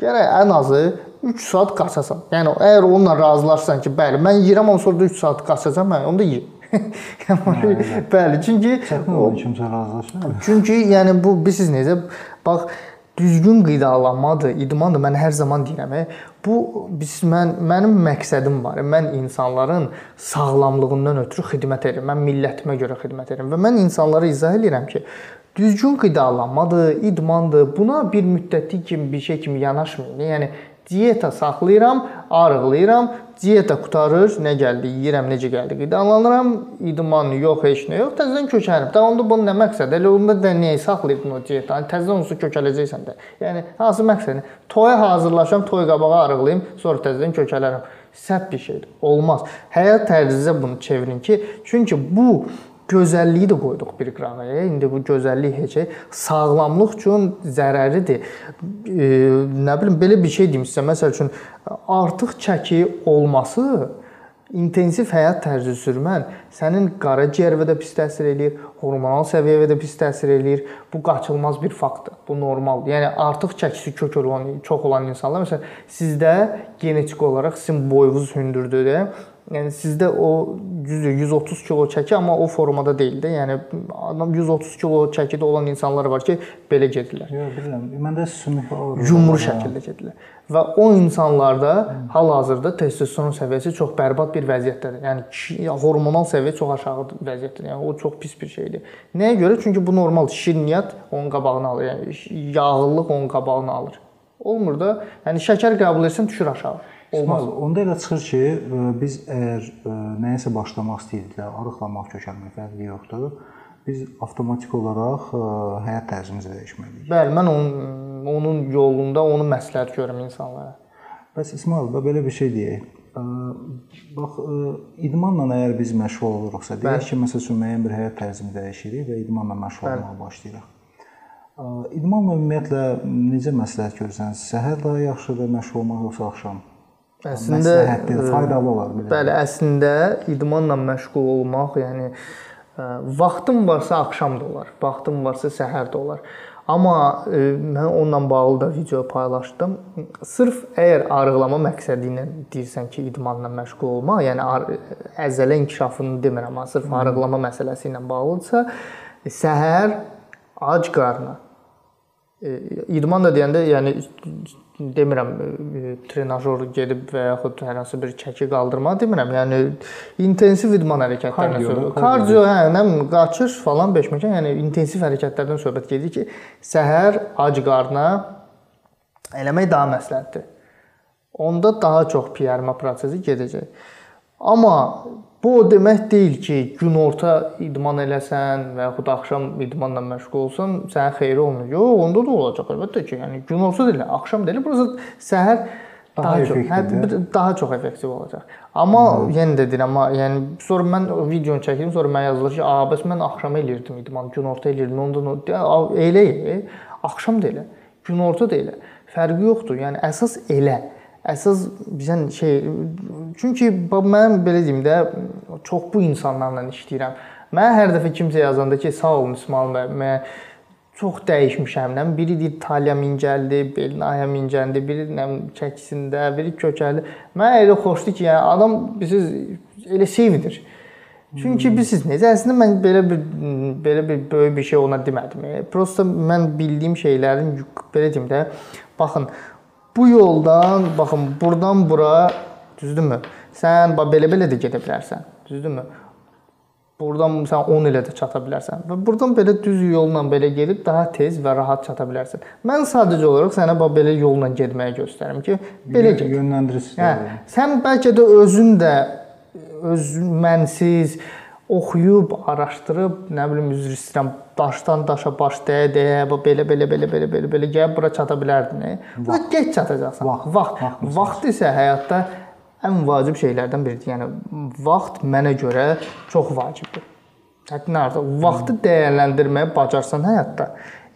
gərək ən azı 3 saat qaçasan. Yəni əgər onunla razılaşsan ki, bəli, mən yeyirəm, amma sonra da 3 saat qaçacam, mən onu da yeyim. yəni, bəli, çünki o kimsə razılaşmır. Çünki yəni bu bilirsiniz necə? Bax düzgün qidalanmadır, idmandır. Mən hər zaman deyirəm, bu biz mən mənim məqsədim var. Mən insanların sağlamlığından ötürü xidmət edirəm. Mən millətimə görə xidmət edirəm və mən insanlara izah edirəm ki, düzgün qidalanmadır, idmandır. Buna bir müddətli kimi bir şey kimi yanaşmayın. Yəni Diyeta saxlayıram, arıqlayıram, diyeta qutarır, nə gəldi, yeyirəm, necə gəldi, qidalanıram, idman yox, heç nə yox, təzədən kökəlirəm. Da onda bunun nə məqsədi? Elə onda da niyə saxlayırdın o dietanı? Təzədən onsuz kökələcəksən də. Yəni hansı məqsədi? Toya hazırlaşam, toy qabağı arıqlayım, sonra təzədən kökələrəm. Səhv bir şeydir. Olmaz. Həyat tərzinizə bunu çevirin ki, çünki bu gözəlliyi də qoyduq bir qırağa. İndi bu gözəllik heç sağlamlıq üçün zərərlidir. E, nə bilim belə bir şey deyim sizə. Məsəl üçün artıq çəki olması intensiv həyat tərzi sürmən sənin qaraciyərə də pis təsir eləyir, hormonal səviyyəyə də pis təsir eləyir. Bu qaçılmaz bir faktdır. Bu normaldır. Yəni artıq çəkisi kök olan, çox olan insanlar məsələn sizdə genetik olaraq sizin boyunuz hündürdür də Yəni sizdə o 130 kilo çəki, amma o formada deyil də. Yəni adam 130 kilo çəkidə olan insanlar var ki, belə gedirlər. Yox, bilirəm. Məndə sümük yumru şəkildə gedirlər. Və o insanlarda hal-hazırda testosteron səviyyəsi çox bərbad bir vəziyyətdədir. Yəni hormonal səviyyə çox aşağı vəziyyətdədir. Yəni o çox pis bir şeydir. Nəyə görə? Çünki bu normal şirniyyat onun qabağını alır. Yəni yağıllıq onun qabağını alır. Olmur da, yəni şəkər qəbul etsən düşür aşağı. Olmaz. Onda elə çıxır ki, biz əgər nəyəsə başlamaq istəyiriklə, arıqlamaq, kökəlmək fərqi yoxdur. Biz avtomatik olaraq həyat tərzimizi dəyişməliyik. Bəli, mən onun onun yolunda onu məsləhət görürəm insanlara. Bəs İsmail, belə bir şey deyək. Bax, idmanla əgər biz məşğul oluruqsa, deyək ki, məsəl üçün müəyyən bir həyat tərzini dəyişirik və idmanla məşğul olmağa başlayırıq. İdmanla ümumiyyətlə necə məsləhət görürsən? Səhər daha yaxşıdır məşğul olmaq yoxsa axşam? Əslində faydalı olar belə. Bəli, əslində idmanla məşğul olmaq, yəni vaxtım varsa axşam da olar, vaxtım varsa səhər də olar. Amma e, mən onunla bağlı da video paylaşdım. Sırf əgər arıqlama məqsədi ilə deyirsən ki, idmanla məşğul olmaq, yəni əzələ inkişafını demirəm, amma sırf arıqlama məsələsi ilə bağlıdırsa, səhər ac qarnına idman da deyəndə, yəni demirəm trenajor gedib və yaxud hər hansı bir çəki qaldırma demirəm. Yəni intensiv idman hərəkətlərindən söhbət. Kardio, hə, nə qaçış falan beşməkan, yəni intensiv hərəkətlərdən söhbət gedir ki, səhər ac qarnına eləmək daha məsləhətdir. Onda daha çox piyarma prosesi gedəcək. Amma Bu o demək deyil ki, günorta idman eləsən və yaxud axşam idmanla məşğul olsan, sənin xeyri olmur. Yox, onda da olacaq əlbəttə ki. Yəni günorta deyil, axşam deyil, burası səhər daha, daha çox, hə, daha çox effektiv olacaq. Amma hmm. yenə də deyirəm, amma yəni sonra mən videonu çəkdim, sonra mən yazılır ki, "A, bəs mən axşam eləyirdim idman, günorta eləyirdim." Onda elə, axşam da elə, günorta da elə. Fərqi yoxdur. Yəni əsas elə əsas bizən şey çünki mən belə deyim də çox bu insanlarla işləyirəm. Mən hər dəfə kimsə yazanda ki, sağ olun İsmail bəy, mən çox dəyişmişəm. Nə biri deyir talya mincəldi, belin aya mincəldi, biri nə çəkisində, biri kökəldi. Mən elə xoşdur ki, yəni adam bilirsiniz elə sevidir. Çünki bilirsiniz necə əslində mən belə bir belə bir böyük bir şey ona demədim. Prosta mən bildiyim şeylərin belə deyim də, baxın Bu yoldan, baxın, burdan bura, düzdürmü? Sən belə-belə də gedə bilərsən, düzdürmü? Burdan sən 10 ilə də çata bilərsən və burdan belə düz yolla belə gedib daha tez və rahat çata bilərsən. Mən sadəcə olaraq sənə bax belə yolla getməyi göstərim ki, belə get. Yönləndirirsən. Hə, sən bəlkə də özün də öz mənsiz oxuyub, araşdırıb, nə bilim üzr istəyirəm, daşdan daşa baş dəyə dəyə belə belə belə belə belə belə gəlib bura çata bilərdin. Və gec çatacaqsan. Vaxt, vaxt, vaxt, vaxt isə həyatda ən vacib şeylərdən biridir. Yəni vaxt mənə görə çox vacibdir. Hətta artıq vaxtı dəyərləndirməyə bacarsan həyatda,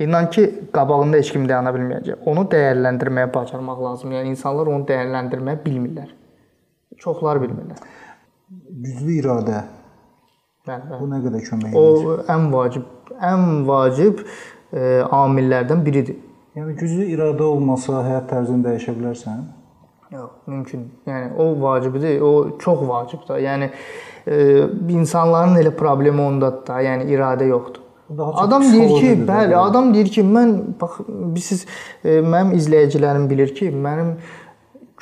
inan ki, qabağında heç kim dayana bilməyəcək. Onu dəyərləndirməyə bacarmaq lazımdır. Yəni insanlar onu dəyərləndirməyə bilmirlər. Çoxları bilmirlər. Güclü iradə Bəli, bəli. Bu nə qədər kömək edir? O ən vacib, ən vacib e, amillərdən biridir. Yəni güclü iradə olmasa həyat tərzini dəyişə bilərsən? Yox, mümkün. Yəni o vacibdir, o çox vacibdir. Yəni e, insanların elə problemi ondadır da, yəni iradə yoxdur. Adam deyir ki, bəli, adam deyir ki, mən bax siz e, mənim izləyicilərim bilir ki, mənim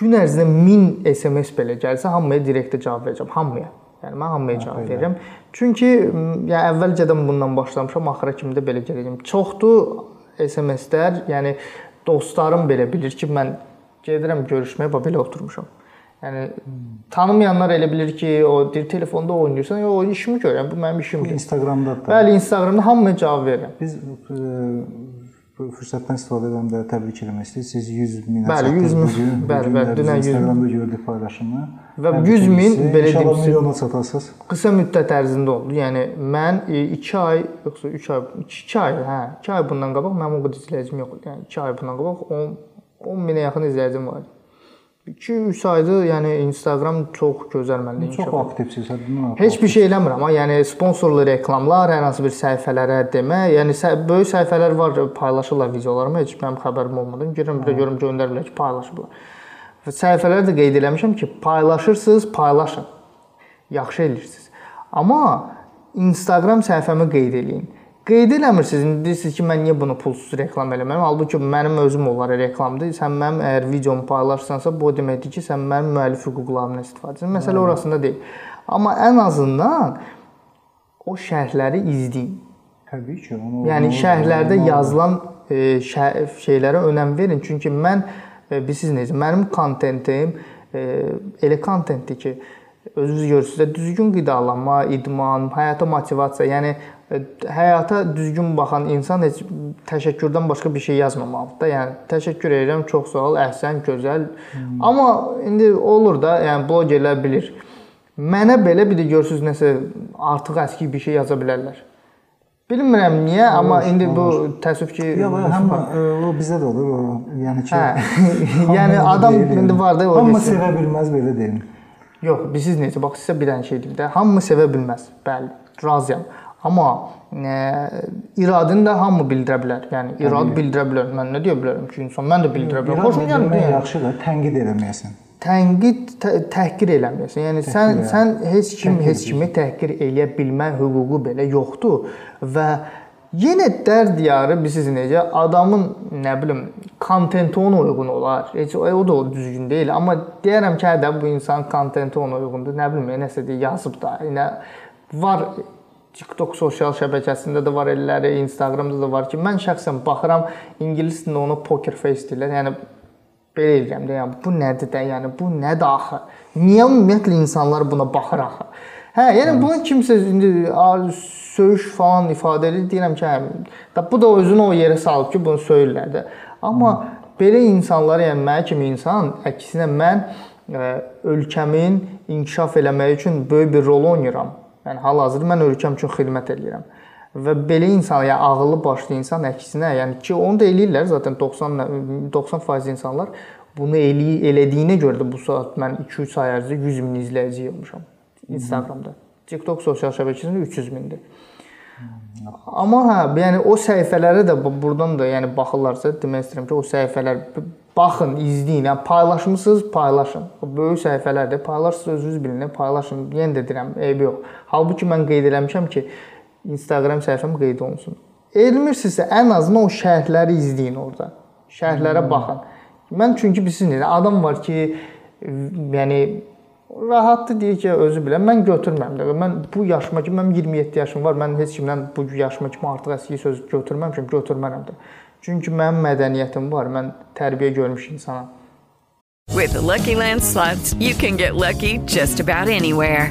gün ərzində 1000 SMS belə gəlsə hamıya direktə cavab verəcəm, hamıya. Yəni mən hamıya cavab verirəm. Çünki yəni əvvəlcədən bundan başlamışam, axıra kimi də belə gedəcəm. Çoxdur SMS-lər, yəni dostlarım belə bilir ki, mən gedirəm görüşməyə, bax belə oturmuşam. Yəni tanımayanlar elə bilir ki, o deyir telefonda oynayırsan, yox, o işimi görürəm, bu mənim işimdir. Instagramda da. Bəli, Instagramda hamıya cavab verirəm. Biz e, bu fürsətdən istifadə edən də təbrik etmək istəyir. Siz 100 minə bəli, 100 min, bəli, bəli, dünən Instagramda gördük paylaşımı. Və 100 min belə deyim, milyona çatasınız. Qısa müddət ərzində oldu. Yəni mən 2 e, ay, yoxsa 3 ay, 2 ay, hə, 2 ay bundan qabaq mənim o qədər izləyicim yox idi. Yəni 2 ay bundan qabaq 10 10 minə yaxın izləyicim var idi. 2-3 aydır, yəni Instagram çox gözəl məndə Çox aktivsiz, həddindən artıq. Heç bir şey eləmirəm, amma yəni sponsorlu reklamlar, hər hansı bir səhifələrə demə, yəni sə böyük səhifələr var, paylaşırlar videolarımı, heç mənim xəbərim olmadan girirəm, bir də görüm göndəriblər ki, paylaşıblar. Və səhifələrdə də qeyd eləmişəm ki, paylaşırsınız, paylaşın. Yaxşı eləyirsiniz. Amma Instagram səhifəmi qeyd eləyin. Qeyd eləmirsiniz. İndi deyirsiniz ki, mən niyə bunu pulsuz reklam eləmirəm? Halbuki mənim özüm onlar reklamdır. Sən mənim əgər videomu paylaşsansa, bu deməkdir ki, sən mənim müəllif hüquqlarımdan istifadə edirsən. Məsələ orasında deyil. Amma ən azından o şərhləri izləyin. Təbii ki, onu Yəni şərhlərdə yazılan e, şər şeylərə önəm verin. Çünki mən e, bilirsiniz necə, mənim kontentim e, elə kontentdir ki, özünüz görürsüz də düzgün qidalanma, idman, həyata motivasiya, yəni həyata düzgün baxan insan heç təşəkkürdən başqa bir şey yazmamalıdır da. Yəni təşəkkür edirəm, çox sağ ol, əhsən, gözəl. Hmm. Amma indi olur da, yəni blogerlər bilir. Mənə belə bir də görürsüz nəsə artıq əski bir şey yaza bilərlər. Bilmirəm niyə, olur, amma indi olur. bu təəssüf ki, yox, həm o bizdə də olur, o, yəni ki, hə, yəni adam indi var da o. Hamı sevə bilməz belə deyim. Yox, bilirsiniz necə? Bax sizə bir dənə şey deyim də. Hamı sevə bilməz. Bəli, razıyam. Amma e, iradəni də hamı bildirə bilər. Yəni irad bildirə bilər. Mən nə deyə bilərəm ki, insan mən də bildirə bilərəm. Xoşum gəlmir. Yaxşıdır, tənqid eləməyəsən. Tənqid tə təhqir eləməyəsən. Yəni təhqir sən elə. sən heç kim təhqir heç kimi təhqir eləyə bilmə hüququ belə yoxdur və Yenə dərd yarı bilirsiniz necə adamın nə bilim kontenti ona uyğun olar. Heç o, o da düzgün deyil, amma deyərəm ki, hə də bu insan kontenti ona uyğundur. Nə bilim, nəsə deyə yazıb da. Yəni var TikTok sosial şəbəkəsində də var elləri, Instagramda da var ki, mən şəxsən baxıram, ingilis dilində ona poker face deyirlər. Yəni belə eləyirəm də, yəni bu nədir də, yəni bu nədir axı? Niyə ümumiyyətlə insanlar buna baxır axı? Hə, yəni bunu kimsə indi söyüş falan ifadə edir, deyirəm ki, hə, da bu da özünü o yerə salıb ki, bunu söyürlər də. Amma Hı. belə insanlar, yəni mənə kimi insan, əksinə mən ə, ölkəmin inkişaf eləməyi üçün böyük bir rol oynayıram. Yəni hal-hazırda mən ölkəm üçün xidmət eləyirəm. Və belə insan, yəni ağıllı başlı insan əksinə, yəni ki, onu da eləyirlər zaten 90 90% insanlar bunu eləy elədiyinə görə də bu saat mən 2-3 ay ərzində 100 min izləyici olmuşam Instagramda. TikTok sosial şəbəkəsində 300 mindir. Amma hə, yəni o səhifələrə də burdan da yəni baxırlarsa demək istəyirəm ki, o səhifələr baxın, izləyin. Yəni paylaşmısınız, paylaşın. O böyük səhifələrdə paylaşırsınız, özünüz bilin, paylaşın. Yenə də deyirəm, eybi yox. Halbuki mən qeyd eləmişəm ki, Instagram səhifəm qeyd olunsun. Elmirsinizsə ən azından o şərhləri izləyin orada. Şərhlərə hmm. baxın. Mən çünki bilirsiniz, adam var ki, yəni rahatdır deyir ki, özü bilən. Mən götürmürəm də. Mən bu yaşıma kimi mənim 27 yaşım var. Mən heç kimdən bu yaşıma kimi artıq əski söz götürməmişəm, götürmərəm də. Çünki mənim mədəniyyətim var. Mən tərbiyə görmüş insanam. With the Lucky Land slots, you can get lucky just about anywhere.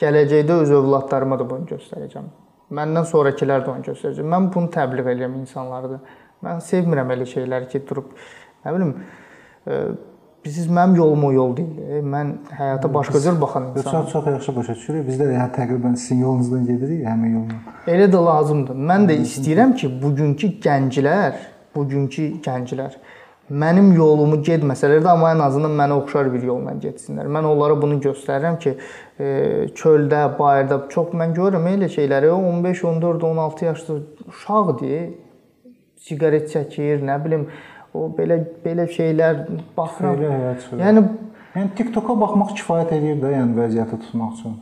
Gələcəkdə öz övladlarıma da bunu göstərəcəm. Məndən sonrakilər də onu göstərəcək. Mən bunu təbliğ edirəm insanlara da. Mən sevmirəm elə şeyləri ki, durub nə bilim e, Siz mənim yolum o yol deyil. Mən həyata başqa cür baxan insanam. Çox çox yaxşı başa düşürük. Biz də yəni təqribən sizin yolunuzdan gedirik, həmin yolla. Elə də lazımdır. Mən də istəyirəm ki, bugünkü gənclər, bugünkü gənclər mənim yolumu getməsələr də amma ən azından mənə oxşar bir yolla getsinlər. Mən onlara bunu göstərirəm ki, e, çöldə, bayırda çox mən görürəm elə şeyləri 15, 14, 16 yaşlı uşaqdır. Siqaret çəkir, nə bilim, o belə belə şeylər baxıram. Elə sürür. Yəni yəni TikToka baxmaq kifayət eləyir də, yəni vəziyyəti tutmaq üçün.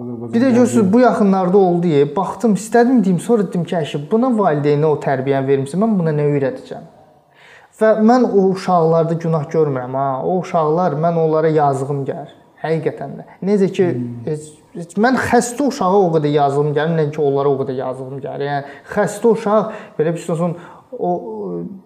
Bir də görürsüz bu yaxınlarda oldu ya, baxdım, istədim deyim, sonra dedim ki, əşi, buna valideynə o tərbiyəni vermisən, mən buna nə öyrədəcəm? Və mən o uşaqlarda günah görmürəm ha. O uşaqlar mən onlara yazığım gəlir. Həqiqətən də. Necə ki hmm. mən xəstə uşağa o qədər yazığım gəlir, nə ki onlara o qədər yazığım gəlir. Yəni xəstə uşaq belə bir olsun o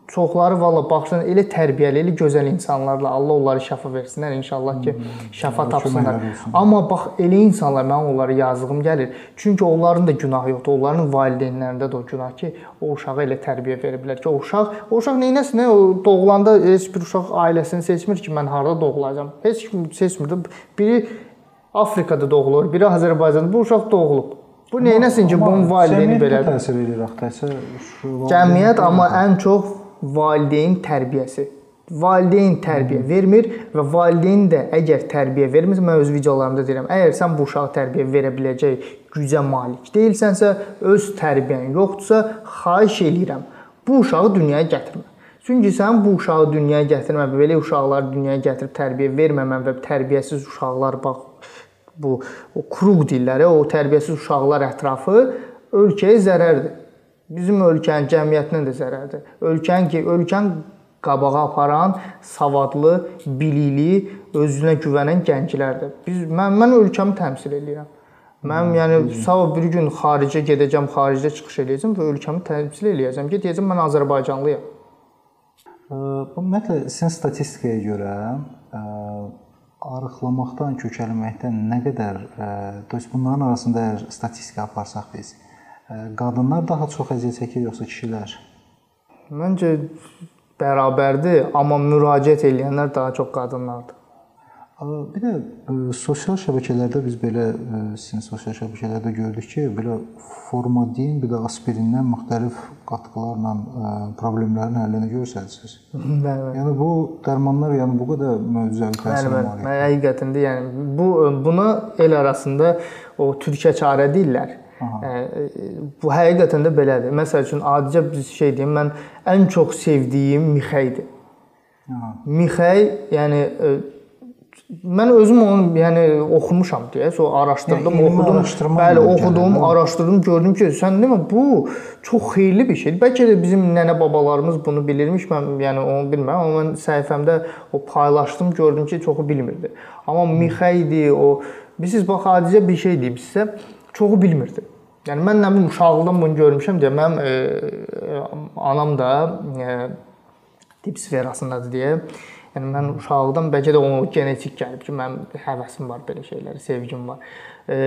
çoxları valla baxsan elə tərbiyəli, elə gözəl insanlarla Allah onları şəfa versinlər inşallah ki, şəfa tapsınlar. Amma bax elə insanlar mənim onlara yazığım gəlir. Çünki onların da günahı yoxdur. Onların valideynlərində də o günah ki, o uşağa elə tərbiyə veriblər ki, o uşaq, o uşaq neynəsin? O doğulanda heç bir uşaq ailəsini seçmir ki, mən harda doğulacam. Heç kim seçmir. Biri Afrikada doğulur, biri Azərbaycanda. Bu uşaq doğulub. Bu neynəsin ki, bunun valideyni belədir? Təsir edir axı, Cəmiyyət amma ən çox valideyn tərbiyəsi. Valideyn tərbiyə vermir və valideyn də əgər tərbiyə vermirsə, mən öz videolarımda deyirəm, əgər sən bu uşağa tərbiyə verə biləcək gücə malik deyilsənsə, öz tərbiyyən yoxdursa, xahiş eləyirəm, bu uşağı dünyaya gətirmə. Çünki sən bu uşağı dünyaya gətirmə, belə uşaqları dünyaya gətirib tərbiyə verməmən və tərbiyəsiz uşaqlar bax bu o kruq dilləri, o tərbiyəsiz uşaqlar ətrafı ölkəyə zərərdir. Bizim ölkənin cəmiyyətinə də zərərdir. Ölkənin ki, ölkən qabağa aparan savadlı, bilikli, özünə güvənən gənclərdir. Biz mən mən ölkəmi təmsil edirəm. Mən yəni sabah bir gün xaricə gedəcəm, xaricdə çıxış eləyəcəm və ölkəmi təmsil eləyəcəm ki, deyəcəm mən Azərbaycanlıyam. Ümumiyyətlə sizin statistikaya görə arıqlamaqdan, kökəlməkdən nə qədər, dost bunların arasında əgər statistika aparsaq biz, qadınlar daha çox əziyyət çəkir yoxsa kişilər? Məncə bərabərdir, amma müraciət edənlər daha çox qadınlardır. Bir də sosial şəbəkələrdə biz belə sizin sosial şəbəkələrdə gördük ki, belə formadin, bir də aspirindən müxtəlif qatqılarla problemlərin həllini göstərirsiniz. Bəli. Yəni bu dərmanlar yəni bu qədər möcüzəvi təsir var. Bəli, bəli. Həqiqətində yəni bu buna el arasında o türkə çarə deyirlər. Aha. Bu həqiqətən də belədir. Məsəl üçün adicə bir şey deyim, mən ən çox sevdiyim mixəydir. Aha. Mixəy, yəni mən özüm onu yəni oxumuşam deyə, sonra araşdırdım, yəni, oxudum. Bəli, oxudum, gələn, araşdırdım, gördüm ki, sən demə bu çox xeyirli bir şeydir. Bəlkə də bizim nənə babalarımız bunu bilirmiş. Mən yəni onu bilmirəm, amma mən səhifəmdə o paylaşdım, gördüm ki, çoxu bilmirdi. Amma mixəydi, o bilirsiniz bax adicə bir şey deyim sizə, çoxu bilmirdi. Yəni mən nə bilim uşaqlıqdan bunu görmüşəm deyə mənim e, anam da e, tip sferasındadır deyə Yəni mən uşaqlıqdan bəlkə də o genetik gəlib ki, mənim həvəsim var belə şeylərə, sevgim var. E,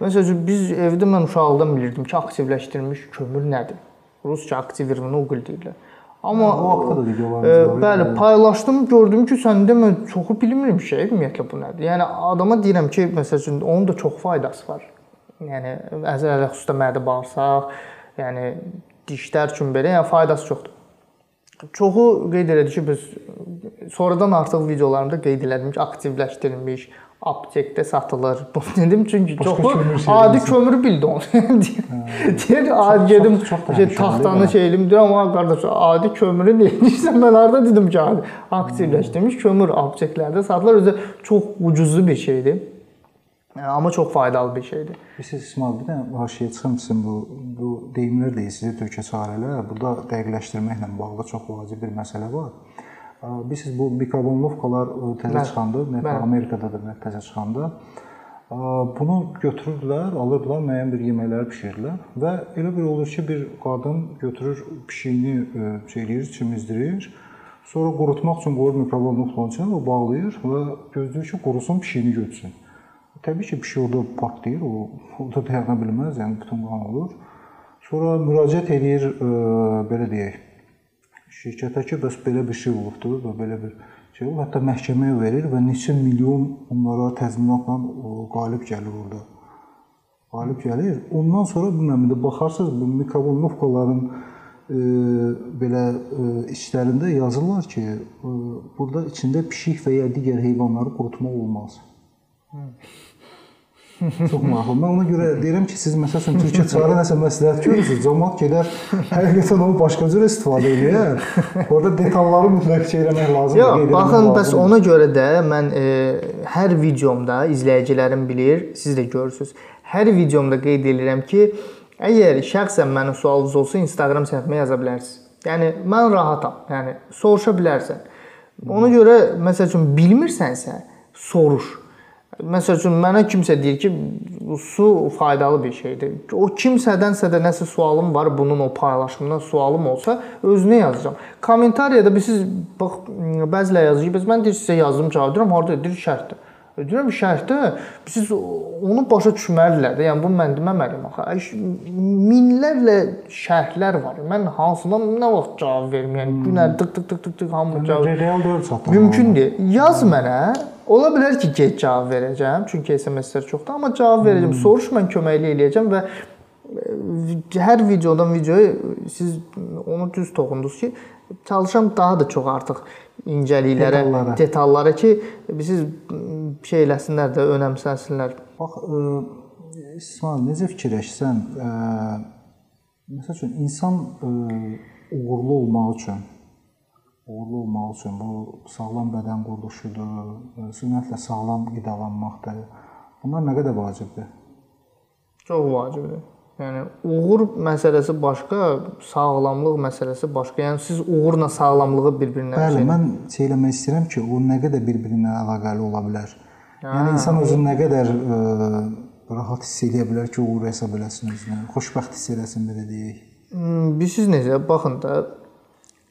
mən sözü biz evdə mən uşaqlıqdan bilirdim ki, aktivləşdirilmiş kömür nədir? Rusca aktivirovanı uqul deyirlər. Amma o vaxtda da videolarımız var. E, bəli, paylaşdım, gördüm ki, səndə mən çoxu bilmirəm şey, ümumiyyətlə bu nədir? Yəni adama deyirəm ki, məsəl üçün onun da çox faydası var. Yəni əzələ xüsusda mədə bağırsaq, yəni dişlər üçün belə, yəni faydası çoxdur. Çoxu qeyd elədi ki, biz sonradan artıq videolarımda qeyd elədim ki, aktivləşdirilmiş aptekdə satılır. Dedim çünki çoxu adi kömür bildi onu. Deyir, adi gedim şey taxtanı şeylim deyir, amma qardaş adi kömürü nə edirsən? Mən harda dedim ki, adi aktivləşdirilmiş kömür apteklərdə satılır. Özü çox ucuzlu bir şeydir. Amma çox faydalı bir şeydir. Siz İsmail bir dənə haşiyə çıxım sizin bu bu deyimlər deyirsiniz, türkə çarələr. Burada dəqiqləşdirməklə bağlı çox vacib bir məsələ var. Bilirsiniz bu mikrovolnovkalar təzə çıxanda, ümumiyyətlə Amerikada da təzə çıxanda bunu götürürlər, alırlar, müəyyən bir yeməkləri bişirirlər və elə bir olur ki, bir qadın götürür pişiyini şey eləyir, çimizdirir. Sonra qurutmaq üçün qoyur mikrovolnovkanın içinə və bağlayır və gözləyir ki, qurusun, pişiyini götürsün. Təbii ki, pişik orada partlayır, o orada dayana bilməz, yəni bütün qan olur. Sonra müraciət eləyir, belə deyək, şirkətə ki, bəs belə bir şey olubdu və belə bir şey olub. Hətta məhkəməyə verir və neçə milyon onlara təzminatla qalib gəlir orada. Qalib gəlir. Ondan sonra bilmirəm indi baxarsınız bu mikrovolnovkaların e, belə e, içlərində yazırlar ki, e, burada içində pişik və ya digər heyvanları qurutmaq olmaz. Hı. Çox maraqlı. Mən ona görə deyirəm ki, siz məsəl üçün Türkiyə çağıra nəsə məsləhət görürsüz, cəmaət gedər, həqiqətən onu başqa cür istifadə edir. Orada detalları mütləq şey eləmək lazımdır. Yox, baxın, bəs ona görə də mən e, hər videomda izləyicilərim bilir, siz də görürsüz. Hər videomda qeyd edirəm ki, əgər şəxsən mənim sualınız olsa Instagram səhifəmə yaza bilərsiniz. Yəni mən rahatam. Yəni soruşa bilərsən. Ona görə məsəl üçün bilmirsənsə, soruş Məsəl üçün mənə kimsə deyir ki, su faydalı bir şeydir. O kimsədənsə də nəsə sualım var, bunun o paylaşımından sualım olsa, özünə yazacağam. Kommentariyada biz siz bax bəzilə yazır ki, bəs mən deyir sizə yazdım, cavab verirəm, harda deyir şərtdə. Deyirəm şərtdə siz onu başa düşməlidirlər də. Yəni bunu mən deməməliyəm axı. Minlərlə şərhlər var. Mən hansına nə vaxt cavab verim? Yəni günə tık tık tık tık tık hamı cavab. Real dövr çatır. Mümkün deyil. Yaz mənə. Ola bilər ki, gec cavab verəcəm, çünki SMS-lər çoxdur, amma cavab verəcəm. Hmm. Soruş mən köməklik eləyəcəm və hər videodan videoya siz onu düz toxundunuz ki, çalışam daha da çox artıq incəliklərə, detallara, detallara ki, siz şey eləsinlər də, önəmsəsinlər. Bax, ə, İsmail, necə fikirləşsən, ə, məsəl üçün insan ə, uğurlu olmaq üçün uğurlu olmaq üçün bu sağlam bədən quruluşudur, ümumiyyətlə sağlam qidalanmaqdır. Bunlar nə qədər vacibdir? Çox vacibdir. Yəni uğur məsələsi başqa, sağlamlıq məsələsi başqa. Yəni siz uğurla sağlamlığı bir-birinə Bəli, mən şey eləmək istəyirəm ki, o nə qədər bir-birinə əlaqəli ola bilər. Yəni insan özünü nə qədər ə, rahat hiss edə bilər ki, uğur hesab eləsin özünü, xoşbəxt hiss eləsin belə deyək. Hmm, Bilirsiniz necə? Baxın da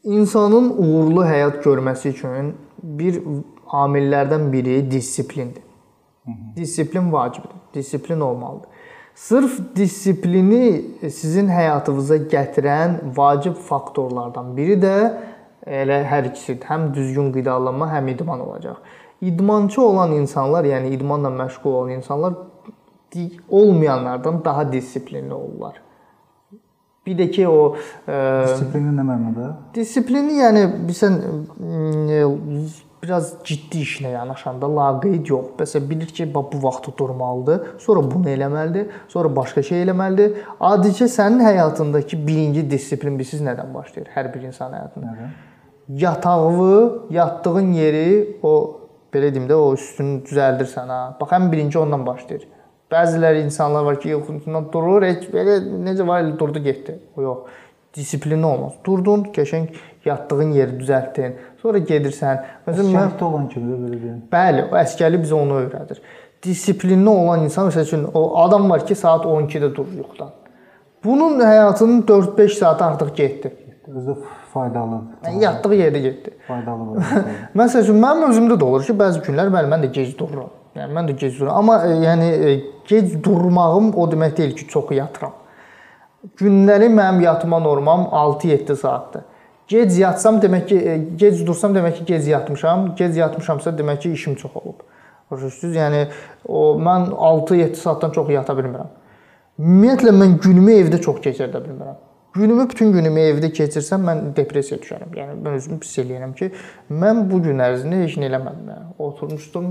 İnsanın uğurlu həyat görməsi üçün bir amillərdən biri dissiplindir. Disiplin vacibdir. Disiplin olmalıdır. Sırf disiplini sizin həyatınıza gətirən vacib faktorlardan biri də elə hər ikisidir. Həm düzgün qidalanma, həm idman olacaq. İdmançı olan insanlar, yəni idmanla məşğul olan insanlar olmayanlardan daha disiplinli olurlar. Bir də ki o e, disiplini nə mənada? Disiplini yəni bilsən e, biraz ciddi işlə yanaşanda laqeyd yox. Məsələn bilir ki, bax bu vaxtı durmalıdır, sonra bunu eləməlidir, sonra başqa şey eləməlidir. Adicə sənin həyatındakı birinci disiplin bilirsiz nədən başlayır? Hər bir insan həyatında. Nədən? Yatağı, yatdığın yeri o belə deyim də o üstünü düzəldirsən ha. Bax ən birinci ondan başlayır. Bəziləri insanlar var ki, yuxusundan durur, heç belə necə var elə durdu getdi. O yox. Disiplinli olmaz. Durdun, qəşəng yatdığın yeri düzəltdin. Sonra gedirsən. Məsələn, mən olan kimi də belə deyim. Bəli, o əskərlik bizə onu öyrədir. Disiplinli olan insan məsəl üçün o adam var ki, saat 12-də durur yuxudan. Bunun həyatının 4-5 saatı artıq getdi. Özü faydalıdır. Yəni yatdığı yerdə getdi. Faydalıdır. məsəl üçün mənim özümdə də olur ki, bəzi günlər bəli mən də gec dururam. Yəni mən də gec dururam, amma e, yəni e, gec durmağım o demək deyil ki, çox yatıram. Günləri mənim yatma normam 6-7 saatdır. Gec yatsam demək ki, e, gec dursam demək ki, gec yatmışam. Gec yatmışamsa demək ki, işim çox olub. Başa Yəni o mən 6-7 saatdan çox yata bilmirəm. Ümumiyyətlə mən günümü evdə çox keçirdə bilmirəm. Günümü bütün günümü evdə keçirsəm mən depressiyaya düşərəm. Yəni mən özümü pis eləyirəm ki, mən bu gün ərzində heç nə eləmədim. Yəni oturmuşdum,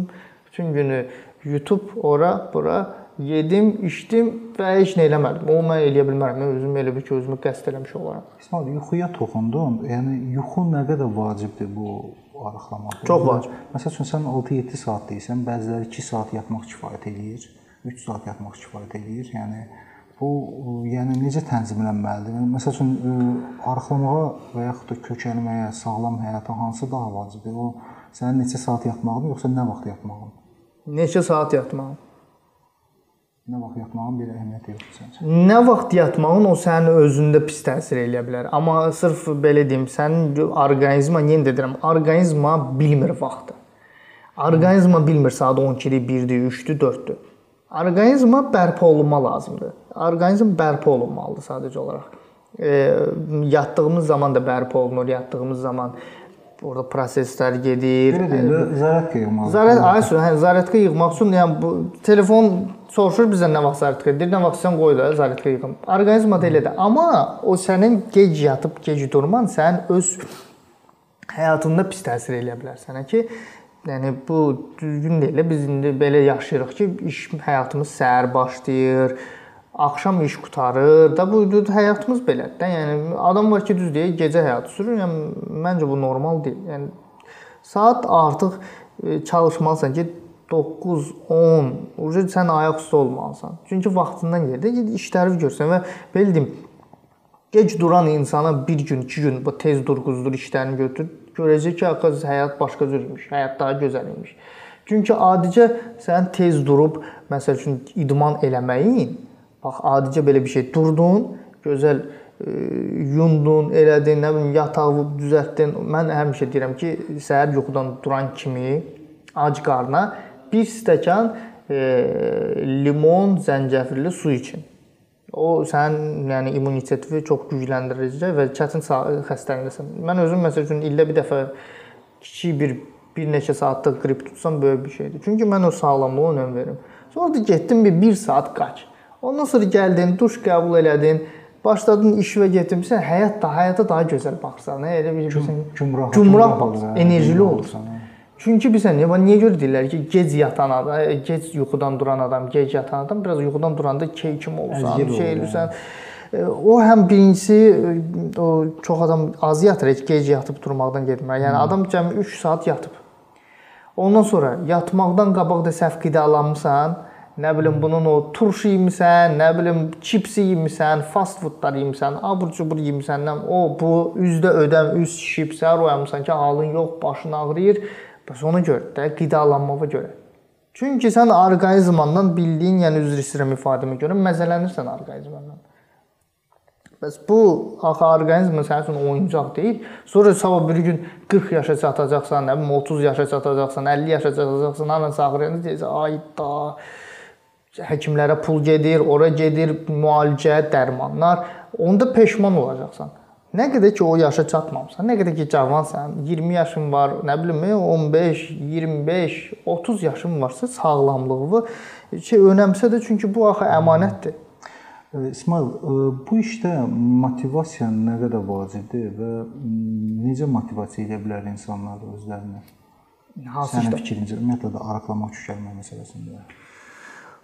Bütün günü YouTube ora, bura yedim, içdim və heç nə eləmədim. O mən eləyə bilmərəm. Mən özüm elə bir ki, özümü qəsd eləmiş olaram. İsmail, yuxuya toxundun. Yəni yuxu nə qədər vacibdir bu arıqlamaq? Çox vacib. Məsəl üçün sən 6-7 saat deyirsən, bəziləri 2 saat yatmaq kifayət eləyir, 3 saat yatmaq kifayət eləyir. Yəni bu yəni necə tənzimlənməlidir? Yəni, məsəl üçün arıqlamağa və yaxud da kökəlməyə, sağlam həyata hansı daha vacibdir? O sənin neçə saat yatmağın yoxsa nə vaxt yatmağın? Neçə saat yatmağın? Nə vaxt yatmağın bir əhəmiyyəti yoxdur səncə? Nə vaxt yatmağın o sənin özündə pis təsir eləyə bilər. Amma sırf belə deyim, sənin orqanizma yenə deyirəm, orqanizma bilmir vaxtı. Orqanizma bilmir saat 12-dir, 1-dir, 3-dür, 4-dür. Orqanizma bərpa olunma lazımdır. Orqanizm bərpa olunmalıdır sadəcə olaraq. E, yatdığımız zaman da bərpa olunur, yatdığımız zaman orada proseslər gedir. Də zaryadka yığmaq. Zaryad, aysu, hə, zaryadka yığmaq üçün yəni bu telefon soruşur bizə nə vaxt zaryadka edir, nə vaxt sən qoy da zaryadka yığım. Orqanizmda da elədir. Amma o sənin gec yatıb gec durman sən öz həyatında pis təsir eləyə bilər sənə ki, yəni bu düzgün deyil. Biz indi belə yaşayırıq ki, iş həyatımız səhər başlayır axşam iş qutarır da bu həyatımız belədir də. Yəni adam var ki, düz deyir, gecə həyatı sürür. Yəni məncə bu normal deyil. Yəni saat artıq e, çalışmalısan ki 9, 10, uje sən ayaq üstə olmalısan. Çünki vaxtından yerdə işləri görsən və belə deyim, gec duran insana bir gün, iki gün bu tez durğuzdur işlərini götür, görəcək ki, axı həyat başqa cür imiş, həyat daha gözəl imiş. Çünki adicə sən tez durub məsəl üçün idman eləməyin, bax adicə belə bir şey durdun, gözəl e, yundun, elədin, nə bilim yatağı düzəltdin. Mən həmişə deyirəm ki, səhər yuxudan duran kimi ac qarna bir stəkan e, limon, zəncəfilli su için. O sənin yəni immuniteti çox gücləndirəcək və çətin xəstələnirsən. Mən özüm məsəl üçün ildə bir dəfə kiçik bir bir neçə saatlıq qrip tutsam böyük bir şeydir. Çünki mən o sağlamlığa önəm verirəm. Sonra da getdin bir 1 saat qaç. Ondan sonra gəldin, duş qəbul elədin, başladın işə getmisən, həyat da həyata daha gözəl baxırsan. Nə elə bilirsən, gümrah, gümrah baxırsan, enerjili olursan. Çünki bilirsən niyə? Niyə görə deyirlər ki, gec yatan adam, e, gec yuxudan duran adam, gec yatan adam biraz yuxudan duranda key kimi olsan, şey elirsən. Yəni. O həm birincisi o çox adam az yatır, heç gec yatıb durmaqdan getmir. Yəni adam cəmi 3 saat yatıb. Ondan sonra yatmaqdan qabaq da səhv qidalanmısan, nə bilim bunun o turşu yemisən, nə bilim çipsi yemisən, fast foodlar yemisən, abur-cubur yemisən, o bu üzdə ödəm, üz şişib, səhər oyanmısan ki, halın yox, başın ağrıyır. Bəs ona görə də qidalanmağa görə. Çünki sən orqanizmandan bildiyin, yəni üzr istəyirəm ifadəmə görə məzələnirsən orqanizmandan. Bəs bu axı orqanizm sənin üçün oyuncaq deyil. Sonra sabah bir gün 40 yaşa çatacaqsan, nə bilim 30 yaşa çatacaqsan, 50 yaşa çatacaqsan, anası ağrıyanda deyirsən, ay da həkimlərə pul gedir, ora gedir, müalicə, dərmanlar. Onda peşman olacaqsan. Nə qədər ki o yaşa çatmamısan, nə qədər ki cavansan, 20 yaşın var, nə bilim 15, 25, 30 yaşın varsa sağlamlığı şey önəmsə də çünki bu axı əmanətdir. İsmail, bu işdə motivasiya nə qədər vacibdir və necə motivasiya edə bilər insanlar özlərini? Hansı Sənin fikrincə ümumiyyətlə də arıqlamaq düşərmə məsələsində?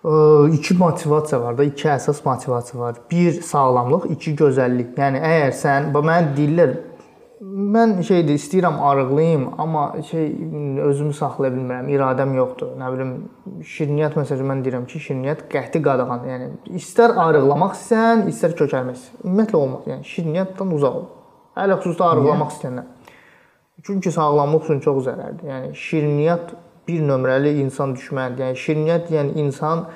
İki motivasiya var da, iki əsas motivasiya var. Bir sağlamlıq, iki gözəllik. Yəni əgər sən, bax mən deyirlər Mən şeydir, istəyirəm arıqlayım, amma şey özümü saxlaya bilmirəm, iradəm yoxdur. Nə bilim, şirniyyat məsələn mən deyirəm ki, şirniyyat qəti qadağan. Yəni istər arıqlamaq istəsən, istər kökəlmək. Ümumiyyətlə olmaz. Yəni şirniyyatdan uzaq ol. Hələ xüsusilə arıqlamaq istəyənlər. Çünki sağlamlıq üçün çox zərərlidir. Yəni şirniyyat bir nömrəli insan düşmənidir. Yəni şirniyyat yəni insan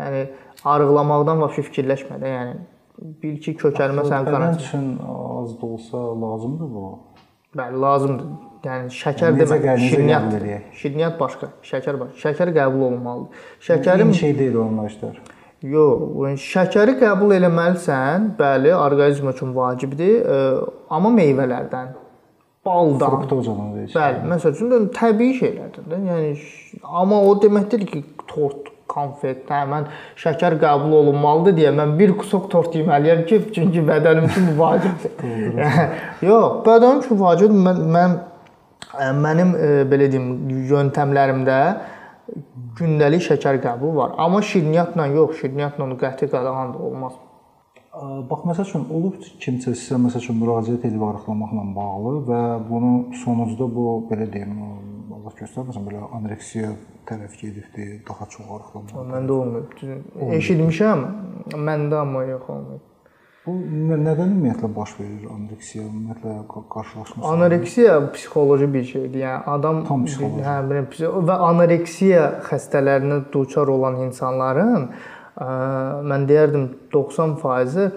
yəni arıqlamaqdan vəbsə fikirləşmədən, yəni bil ki, kökəlmə sənin qarantin üçün az da olsa lazımdır bu. Bəli, lazımdır. Yəni şəkər yəni, demək, şirniyyat. Şirniyyat başqa, şəkər başqa. Şəkər qəbul olunmalıdır. Şəkərin şey deyil onlar işlər. Yox, şəkəri qəbul eləməlisən. Bəli, orqanizm üçün vacibdir, amma meyvələrdən, baldan, fruktozadan deyirsən. Bəli, məsəl üçün təbii şeylərdən də. Yəni amma o demək deyil ki, tort konfet, hə, mən şəkər qəbul olunmalıdır deyə mən bir kusok tort yeməliyəm ki, çünki bədənim üçün bu vacibdir. Yox, bədənim üçün vacibdir. Mən mən mənim e, belə deyim, yöntəmlərimdə gündəlik şəkər qəbulu var. Amma şirniyyatla yox, şirniyyatla qəti qadağan da olmaz. Bax məsəl üçün olub kimsə sizə məsəl üçün müraciət edib arıqlamaqla bağlı və bunu sonucda bu belə deyim, Allah göstərməsin belə anoreksiya tərəf gedibdi, daha çox arıqlama. Məndə olmayıb. Eşitmişəm, məndə amma yox olmayıb. Bu nədən ümumiyyətlə baş verir anoreksiya? Ümumiyyətlə qarşılaşmısınız? Anoreksiya psixoloji bir şeydir. Yəni adam tam. Hə, belə və anoreksiya xəstələrinə duçar olan insanların mən deyərdim 90%-i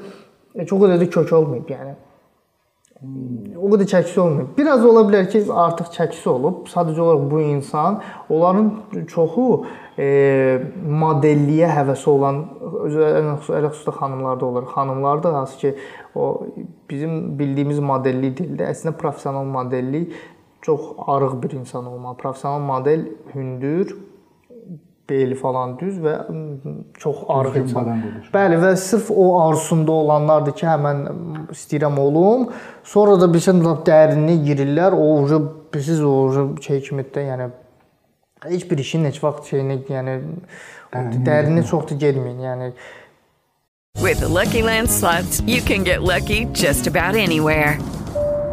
e, çox da kök olmayıb, yəni o qədər çəkisi olmayıb. Biraz ola bilər ki, artıq çəkisi olub. Sadəcə olaraq bu insan, onların çoxu e, modelliyə həvəsi olan elə xüsusilə xanımlarda olur. Xanımlarda hansı ki, o bizim bildiyimiz modelli dildə əslində professional modellik çox arıq bir insan olmalı. Professional model hündür, beli falan düz və çox arıq insan. Bəli və sırf o arzusunda olanlardır ki, hə mən istəyirəm olum. Sonra da bilsən dərinliyə girirlər. O ucu siz o ucu şey kimi də, yəni heç bir işin heç vaxt şeyinə, yəni dərinliyə çox da getməyin. Yəni With the Lucky Land slots, you can get lucky just about anywhere.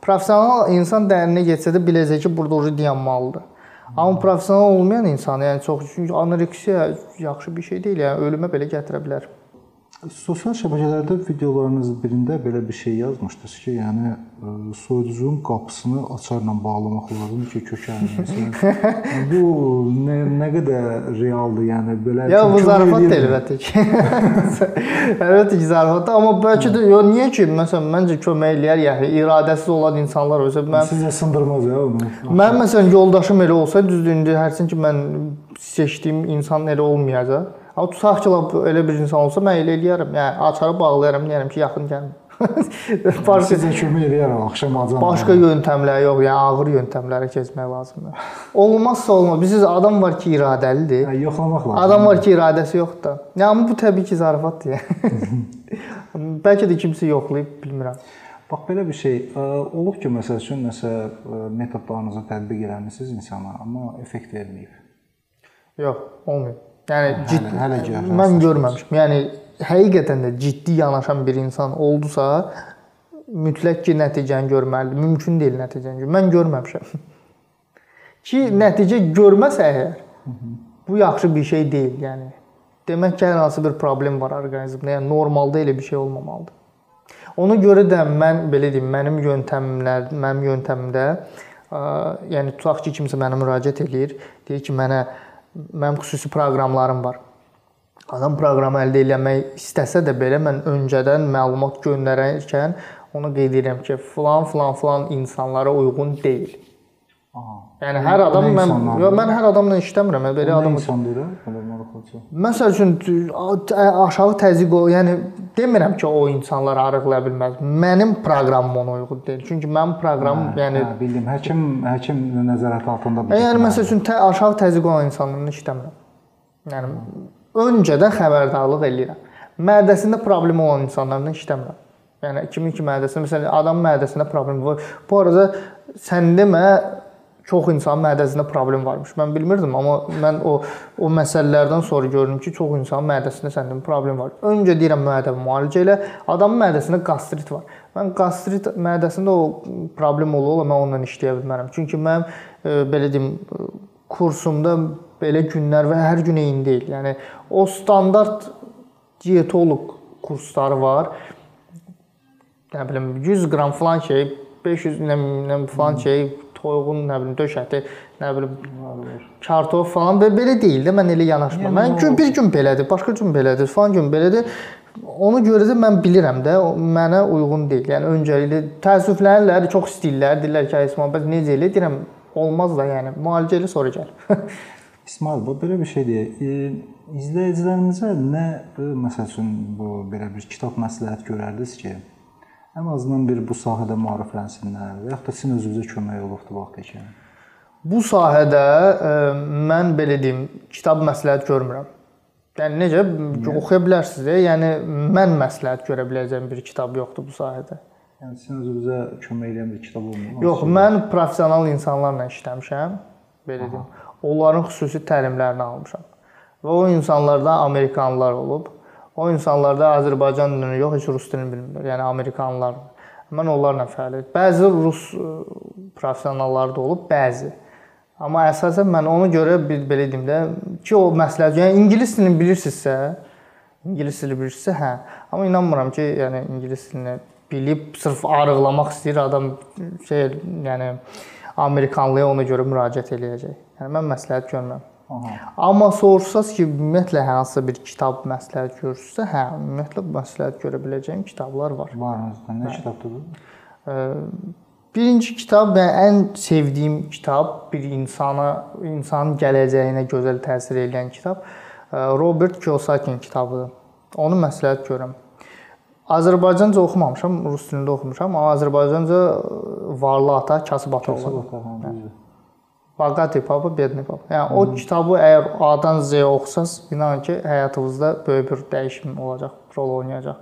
professional insan dərinə getsə də biləcək ki, burada oje dayanmalıdır. Amma professional olmayan insan, yəni çox anoreksiya yaxşı bir şey deyil, yəni ölümə belə gətirə bilər. Sosial şəbəkələrdə videolarınız birində belə bir şey yazmışdınız ki, yəni ə, soyuducunun qapısını açarla bağlamaq lazımdır ki, kökəlməsin. Yəni, bu nə, nə qədər realdır, yəni belə Ya bu zarafat əlbəttə ki. əlbəttə ki, zarafat, amma bəlkə də yo niyə ki, məsələn, məncə kömək eləyər, yəni iradəsiz olan insanlar olsa mən sizə sındırmaz ya onu. Mən məsələn yoldaşım elə olsa, düzdür indi hərçənd ki, mən seçdiyim insan elə olmayacaq. Amma tutaq ki, elə bir insan olsa mən elə eləyərəm. Yəni açarı bağlayaram, deyərəm ki, yaxın gəlmə. Başqa sizə kömək eləyərəm axşam acam. Başqa yöntəmlər yox, yəni ağır yöntəmlərə keçmək lazımdır. Olmazsa olmaz. Bilirsiniz, adam var ki, iradəlidir. Hə, yoxlamaq lazımdır. Adam var ki, iradəsi yoxdur. Yəni bu təbii ki, zarafatdır. Bəlkə də kimsə yoxlayıb, bilmirəm. Bax belə bir şey olub ki, məsəl üçün nəsə metodlarınızı tətbiq eləmisiniz insana, amma effekt verməyib. Yox, olmayıb. Yəni ciddi hələ, hələ mən görməmişəm. Yəni həqiqətən də ciddi yanaşan bir insan oldusa, mütləq ki, nəticəni görməlidir. Mümkün deyil nəticəni. Mən görməmişəm. ki, nəticə görməsə əgər, bu yaxşı bir şey deyil, yəni. Demək ki, hər hansı bir problem var orqanizmdə. Yəni normalda elə bir şey olmamalıdır. Ona görə də mən belə deyim, mənim yöntəmlər, mənim yöntəmimdə, ə, yəni tutaq ki, kimsə mənə müraciət eləyir, deyir ki, mənə mənim xüsusi proqramlarım var. Adam proqramı əldə etmək istəsə də belə mən öncədən məlumat göndərərkən onu qeyd edirəm ki, falan falan falan insanlara uyğun deyil. Aha. Yəni hər adam mən yox mən hər adamla işləmirəm. Mən belə adam insandır, belə maraqlıca. Məsəl üçün aşağı təzyiq o, yəni demirəm ki, o insanlar arıqlaya bilməz. Mənim proqramım ona uyğun deyil. Çünki mənim proqramım hə, yəni hə, bildim. Həkim həkim nəzarəti altında bir. Yəni məsəl üçün tə, aşağı təzyiq olan insanlarla işləmirəm. Yəni öncədən xəbərdarlıq eləyirəm. Mədəsində problemi olan insanlarla işləmirəm. Yəni kimin ki mədəsində məsələn adamın mədəsində problem var. Bu arada sən demə çox insanın mədəsində problem varmış. Mən bilmirdim, amma mən o o məsələlərdən sonra gördüm ki, çox insanın mədəsində səndən problem var. Öncə deyirəm müəyyən müalicə ilə adamın mədəsində qastrit var. Mən qastrit mədəsində o problem ola-ola mən onunla işləyə bilmərəm. Çünki mən e, belə deyim kursumda belə günlər və hər gün eyni deyil. Yəni o standart dietoloq kursları var. Nə bilim 100 qram falan şey, 500 nə, nə falan şey toyuğun nə bilim döş əti, nə bilim kartof falan belə, deyil də mən elə yanaşmıram. Mən gün bir gün belədir, başqa gün belədir, falan gün belədir. Ona görə də mən bilirəm də, mənə uyğun deyil. Yəni öncəliklə təəssüflənirlər, çox istəyirlər, deyirlər ki, İsmail bəs necə elə? Deyirəm, olmaz da, yəni müalicə ilə sonra gəl. İsmail, bu belə bir şey deyək. E, izləyicilərimizə nə məsəl üçün bu belə bir kitab məsləhət görərdiniz ki, ən azından bir bu sahədə maariflənsinlər və yaxud da sizin özünüzə kömək olubdu vaxt ekan. Bu sahədə ə, mən belə deyim, kitab məsləhət görmürəm. Yəni necə oxuya bilərsiniz də, yəni mən məsləhət görə biləcəyim bir kitab yoxdur bu sahədə. Yəni sizin özünüzə kömək edən bir kitab olmur. Yox, mən professional insanlarla işləmişəm, belə deyim. Onların xüsusi təlimlərini almışam. Və o insanlarda Amerikanlılar olub. O insanlarda Azərbaycan dilini yox, heç rus dilini bilmirlər. Yəni Amerikanlılar. Mən onlarla fəaliyyət. Bəzi rus professionalları da olub, bəzi. Amma əsasən mən ona görə bir belə deyim də ki, o məsləhət, yəni ingilis dilini bilirsinizsə, ingilis dili bilirsinizsə, hə. Amma inanmıram ki, yəni ingilis dilini bilib sırf arıqlamaq istəyir adam şey, yəni Amerikanlıya ona görə müraciət eləyəcək. Yəni mən məsləhət görmürəm. Aha. Amma soruşsaz ki, ümumiyyətlə hansısa bir kitab məsləhət görürsə, hə, ümumiyyətlə məsləhət görə biləcəyim kitablar var. Var özdə. Nə kitabdır bu? Birinci kitab və ən sevdiyim kitab, bir insana, insanın gələcəyinə gözəl təsir edən kitab Robert Kiyosakin kitabıdır. Onu məsləhət görürəm. Azərbaycanca oxumamışam, rus dilində oxumuşam, amma Azərbaycanca Varlı ata, kasıb ata olur. Baqati Papa, Bedni Papa. Yəni o hmm. kitabı əgər A-dan Z-yə oxusaz, inanın ki, həyatınızda böyük bir dəyişim olacaq, rol oynayacaq.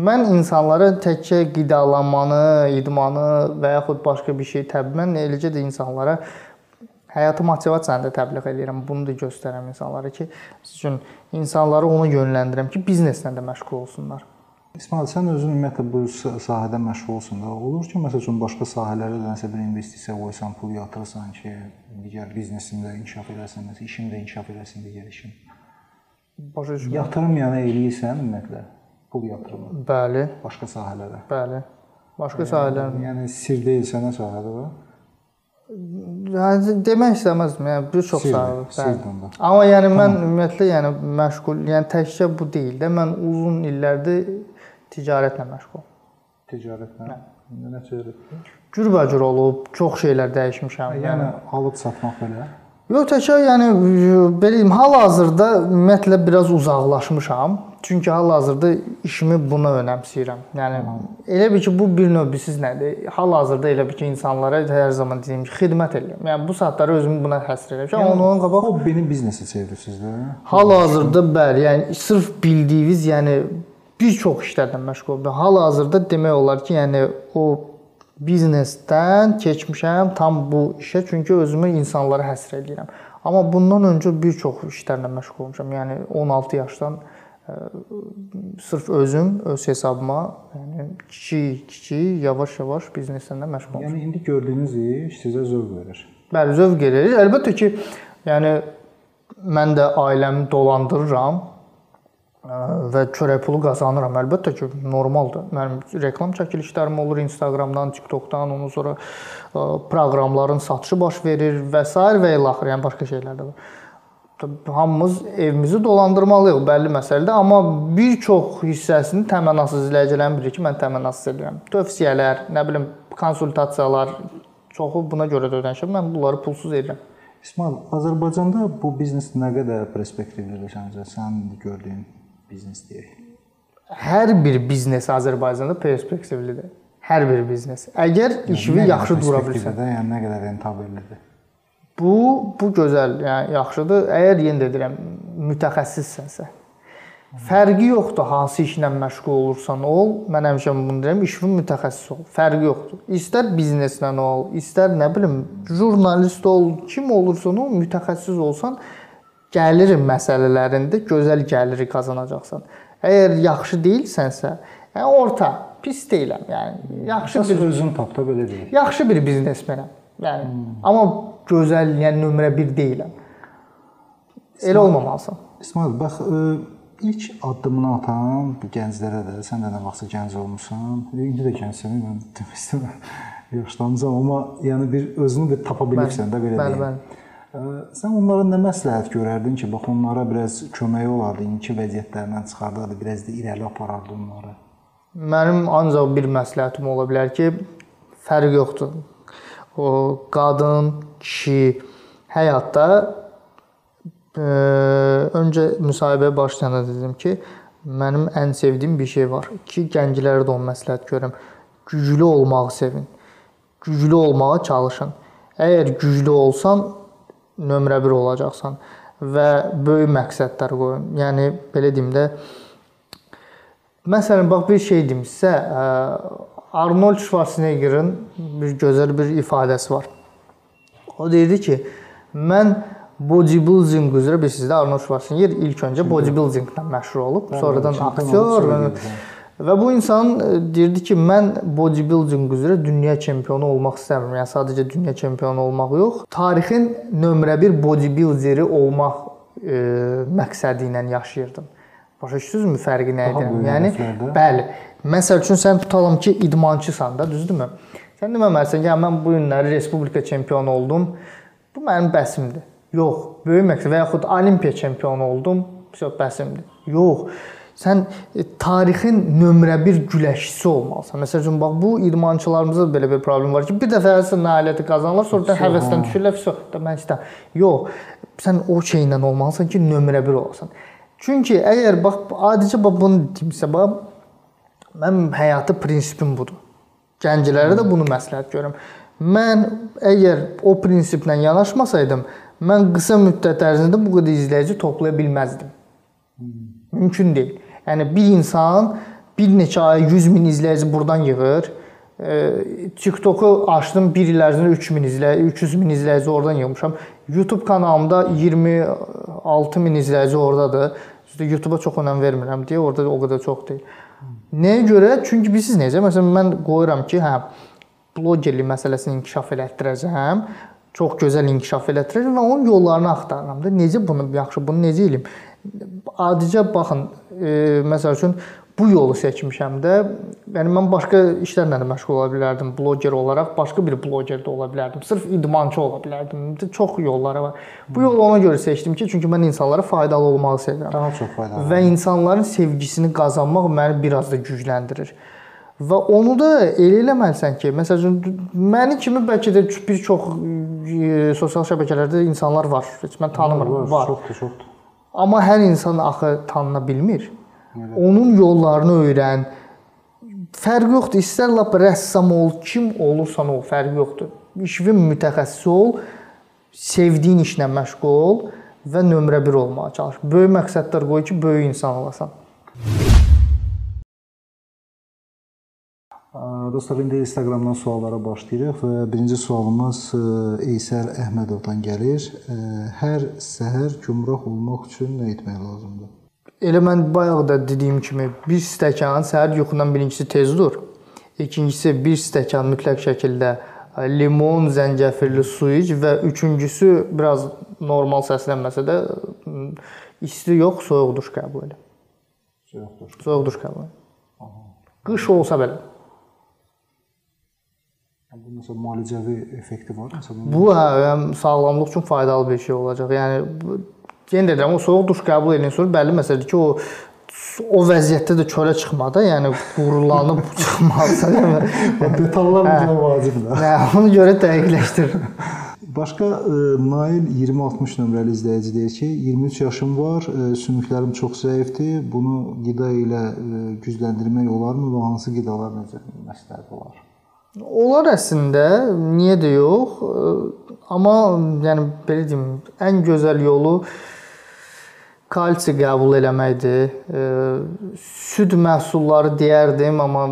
Mən insanlara təkcə qidalanmanı, idmanı və yaxud başqa bir şey təbmin eləcə də insanlara həyatı motivasiyanı da təbliğ edirəm. Bunu da göstərəm insanlara ki, sizin insanları ona yönləndirəm ki, bizneslə də məşğul olsunlar. İsmail, sən özün ümumiyyətlə bu sahədə məşğulsun da. Olur ki, məsəl üçün başqa sahələrə də nəsə bir investisiya qoysan, pul yatırırsan ki, digər biznesində inkişaf edəsən, məsələn, işində inkişaf edəsən digər işin. Başa düşürəm. Yatırım yəni eləyirsən ümumiyyətlə pul yatırımı. Bəli. Başqa sahələrə. Bəli. Başqa sahələr. Yəni sir deyilsə nə sahədə var? Yəni demək istəməzdim. Yəni bir çox sahə. sirdir. Amma yəni mən ümumiyyətlə yəni məşğul, yəni təkcə bu deyil də mən uzun illərdir ticarətlə məşğulam. Ticarətlə. Nə ticarətdir? Cürbəcür olub, çox şeylər dəyişmişəm. Yəni alıb satmaq belə. Yox, təkcə yəni belə deyim, hal-hazırda ümumiyyətlə biraz uzaqlaşmışam. Çünki hal-hazırda işimi buna önəmsəyirəm. Yəni elə bil ki, bu bir növ siz nədir? Hal-hazırda elə bil ki, insanlara hər zaman deyim ki, xidmət edirəm. Yəni bu saatları özümü buna həsr edirəm. Yəni ondan qabaq hobbini biznesə çevirirsiniz də. Hal-hazırda bəli, yəni sırf bildiyiniz, yəni bir çox işlərlə məşğulum. Hal-hazırda demək olar ki, yəni o biznesdən keçmişəm tam bu işə, çünki özümü insanlara həsr edirəm. Amma bundan öncə bir çox işlərlə məşğul olmuşam. Yəni 16 yaşdan ə, sırf özüm öz hesabıma, yəni kiçik, kiçik, yavaş-yavaş bizneslə məşğul olmuşam. Yəni indi gördüyünüz iş sizə zövq verir. Bəli, zövq verir. Əlbəttə ki, yəni mən də ailəmi dolandırıram və çörək pulu qazanıram. Əlbəttə ki, normaldır. Mənim reklam çəkilişlərim olur Instagramdan, TikTokdan, ondan sonra proqramların satışı baş verir və s. və ilaxır, yəni başqa şeylər də var. Hamımız evimizi dolandırmalıyıq, bəlli məsələdir, amma bir çox hissəsini təmənnasız izləyicilərin bilir ki, mən təmənnasız edirəm. Tövsiyələr, nə bilim, konsultasiyalar çoxu buna görə də ödənişəm. Mən bunları pulsuz edirəm. İsmail, Azərbaycanda bu biznes nə qədər perspektivlidir səncə? Sən gördüyün biznes deyək. Hər bir biznes Azərbaycanda perspektivlidir. Hər bir biznes. Əgər işini yaxşı dura bilsən. Yəni nə qədər rentabellidir? Bu bu gözəl, yəni yaxşıdır. Əgər yenə də deyirəm, mütəxəssissənsə. Fərqi yoxdur hansı işlə məşğul olursan ol. Mən həmişə bunu deyirəm, işin mütəxəssis ol. Fərqi yoxdur. İstər bizneslə ol, istər nə bilim, jurnalist ol, kim olursan ol, mütəxəssis olsan, gəlir məsələlərində gözəl gəliri qazanacaqsan. Əgər yaxşı deyilsənsə, yəni orta, pis deyiləm. Yəni yaxşı bir özün tap da belə deyil. Yaxşı bir biznesmenəm. Yəni hmm. amma gözəl, yəni nömrə 1 deyiləm. Elə olmamalısan. İsmail, bax, ə, ilk addımını atan bu gənclərə də, sən də nə vaxtsa gənc olmusan, indi də gəncsən, mən demək istəmirəm. Yaşlanmısan, amma yəni bir özünü bir tapa bilirsən də belə deyim. Bəli, bəli. Sən onlara nə məsləhət görərdin ki, bax onlara biraz kömək olardı, indiki vəziyyətlərindən çıxardardı, biraz da irəli aparardı onları. Mənim ancaq bir məsləhətim ola bilər ki, fərq yoxdur. O qadın, kişi həyatda ə, öncə müsahibəyə başlayanda dedim ki, mənim ən sevdiyim bir şey var ki, gənclərə də o məsləhət görürəm. Güclü olmağı sevin. Güclü olmağa çalışın. Əgər güclü olsan, nömrə 1 olacaqsan və böyük məqsədlər qoyun. Yəni belə deyim də Məsələn, bax bir şey deyim sizə, Arnold Schwarzeneggerin bir gözəl bir ifadəsi var. O deyirdi ki, mən bodybuilding üzrə bilirsiniz də Arnold Schwarzenegger ilk öncə bodybuildinglə məşhur olub, sonradan aktyor və bu insan deyirdi ki, mən bodybuilding üzrə dünya çempionu olmaq istəmirəm. Yəni sadəcə dünya çempionu olmaq yox, tarixin nömrə 1 bodybuilderi olmaq e, məqsədi ilə yaşayırdım. Başa düşdünüzmü fərqi nə idi? Yəni bəli. Məsəl üçün sən tutalım ki, idmançısan da, düzdürmü? Sən deməməlisən ki, mən bu günləri respublika çempionu oldum. Bu mənim bəsimdir. Yox, böyük məqsəd və yaxud olimpiya çempionu oldum. Yox, bəsimdir. Yox. Sən e, tarixin nömrə 1 güləşçisi olmalısan. Məsəl üçün bax bu idmançılarımızda belə bir problem var ki, bir dəfə həvəslə nailiyyəti qazanırlar, sonra da həvəsdən düşürlər, vəsə, da mən istəyirəm. Yox. Sən o şeylə olmalısan ki, nömrə 1 olasan. Çünki əgər bax adicə bax bunu demsə, bax mənim həyatı prinsipim budur. Gənclərə də bunu məsləhət görürəm. Mən əgər o prinsiplə yanaşmasaydım, mən qısa müddət ərzində bu qədər izləyici toplaya bilməzdim. Mümkün deyil. Yəni bir insan bir neçə ay 100 min izləyici burdan yığır, TikToku açdım 1 il ərzində 3000 izləyici, 300 min izləyici oradan yığmışam. YouTube kanalımda 26 min izləyici ordadır. YouTube-a çox önəm vermirəm deyə orada o qədər çox deyil. Nəyə görə? Çünki bilirsiniz necə? Məsələn mən qoyuram ki, hə blogerlik məsələsini inkişaf elətdirəcəm. Çox gözəl inkişaf elətdirəcəm və onun yollarını axtarıram da. Necə bunu yaxşı, bunu necə eləyim? Adicə baxın, e, məsəl üçün bu yolu seçmişəm də. Yəni mən başqa işlərlə də məşğul ola bilərdim. Bloger olaraq başqa bir bloger də ola bilərdim. Sırf idmançı ola bilərdim. Çox yolları var. Bu yolu ona görə seçdim ki, çünki mən insanlara faydalı olmağı sevirəm. Daha çox faydalı. Və insanların sevgisini qazanmaq məni biraz da gücləndirir. Və onu da elə eləməlisən ki, məsələn, məni kimi bəlkə də bir çox sosial şəbəkələrdə insanlar var. Heç mən tanımıram, var. var. Çoxdur, çoxdur. Amma hər insan axı tanına bilmir. Onun yollarını öyrən. Fərq yoxdur. İstər lap rəssam ol, kim olursan ol, fərq yoxdur. İşin mütəxəssisi ol, sevdiyin işlə məşğul ol və nömrə 1 olmağa çalış. Böyük məqsədlər qoy ki, böyük insan olasan. Dostlar, indi Instagramdan suallara başlayırıq və birinci sualımız Eysər Əhmədovdan gəlir. Hər səhər gümrah olmaq üçün nə etmək lazımdır? Elə mən bayaq da dediyim kimi bir stəkan səhər yuxudan birincisi tez dur. İkincisi bir stəkan mütləq şəkildə limon, zəncəfirli su iç və üçüncüsü biraz normal səslənməsə də isti yox, soyuq duş qəbul et. Soyuq duş. Soyuq duş qəbul et. Qış olsa belə. Məsəl müalicəvi effekti var məsələn. Bu hə, sağlamlıq üçün faydalı bir şey olacaq. Yəni yenə deyirəm, o soyuq duş qəbul edəndən sonra bəlli məsələdir ki, o o vəziyyətdə də çölə çıxmada, yəni qurulanıb çıxmalısan, yəni detallar bizə vacibdir. Hə, ona görə dəqiqləşdir. Başqa ə, Nail 2060 nömrəli izləyici deyir ki, 23 yaşım var, ə, sümüklərim çox zəifdir. Bunu qida ilə ə, gücləndirmək olarmı və hansı qidalar necə məsləhət olar? Olar əslində, niyə də yox? Amma yəni belə deyim, ən gözəl yolu kalsi qəbul eləməkdir. Süd məhsulları deyərdim, amma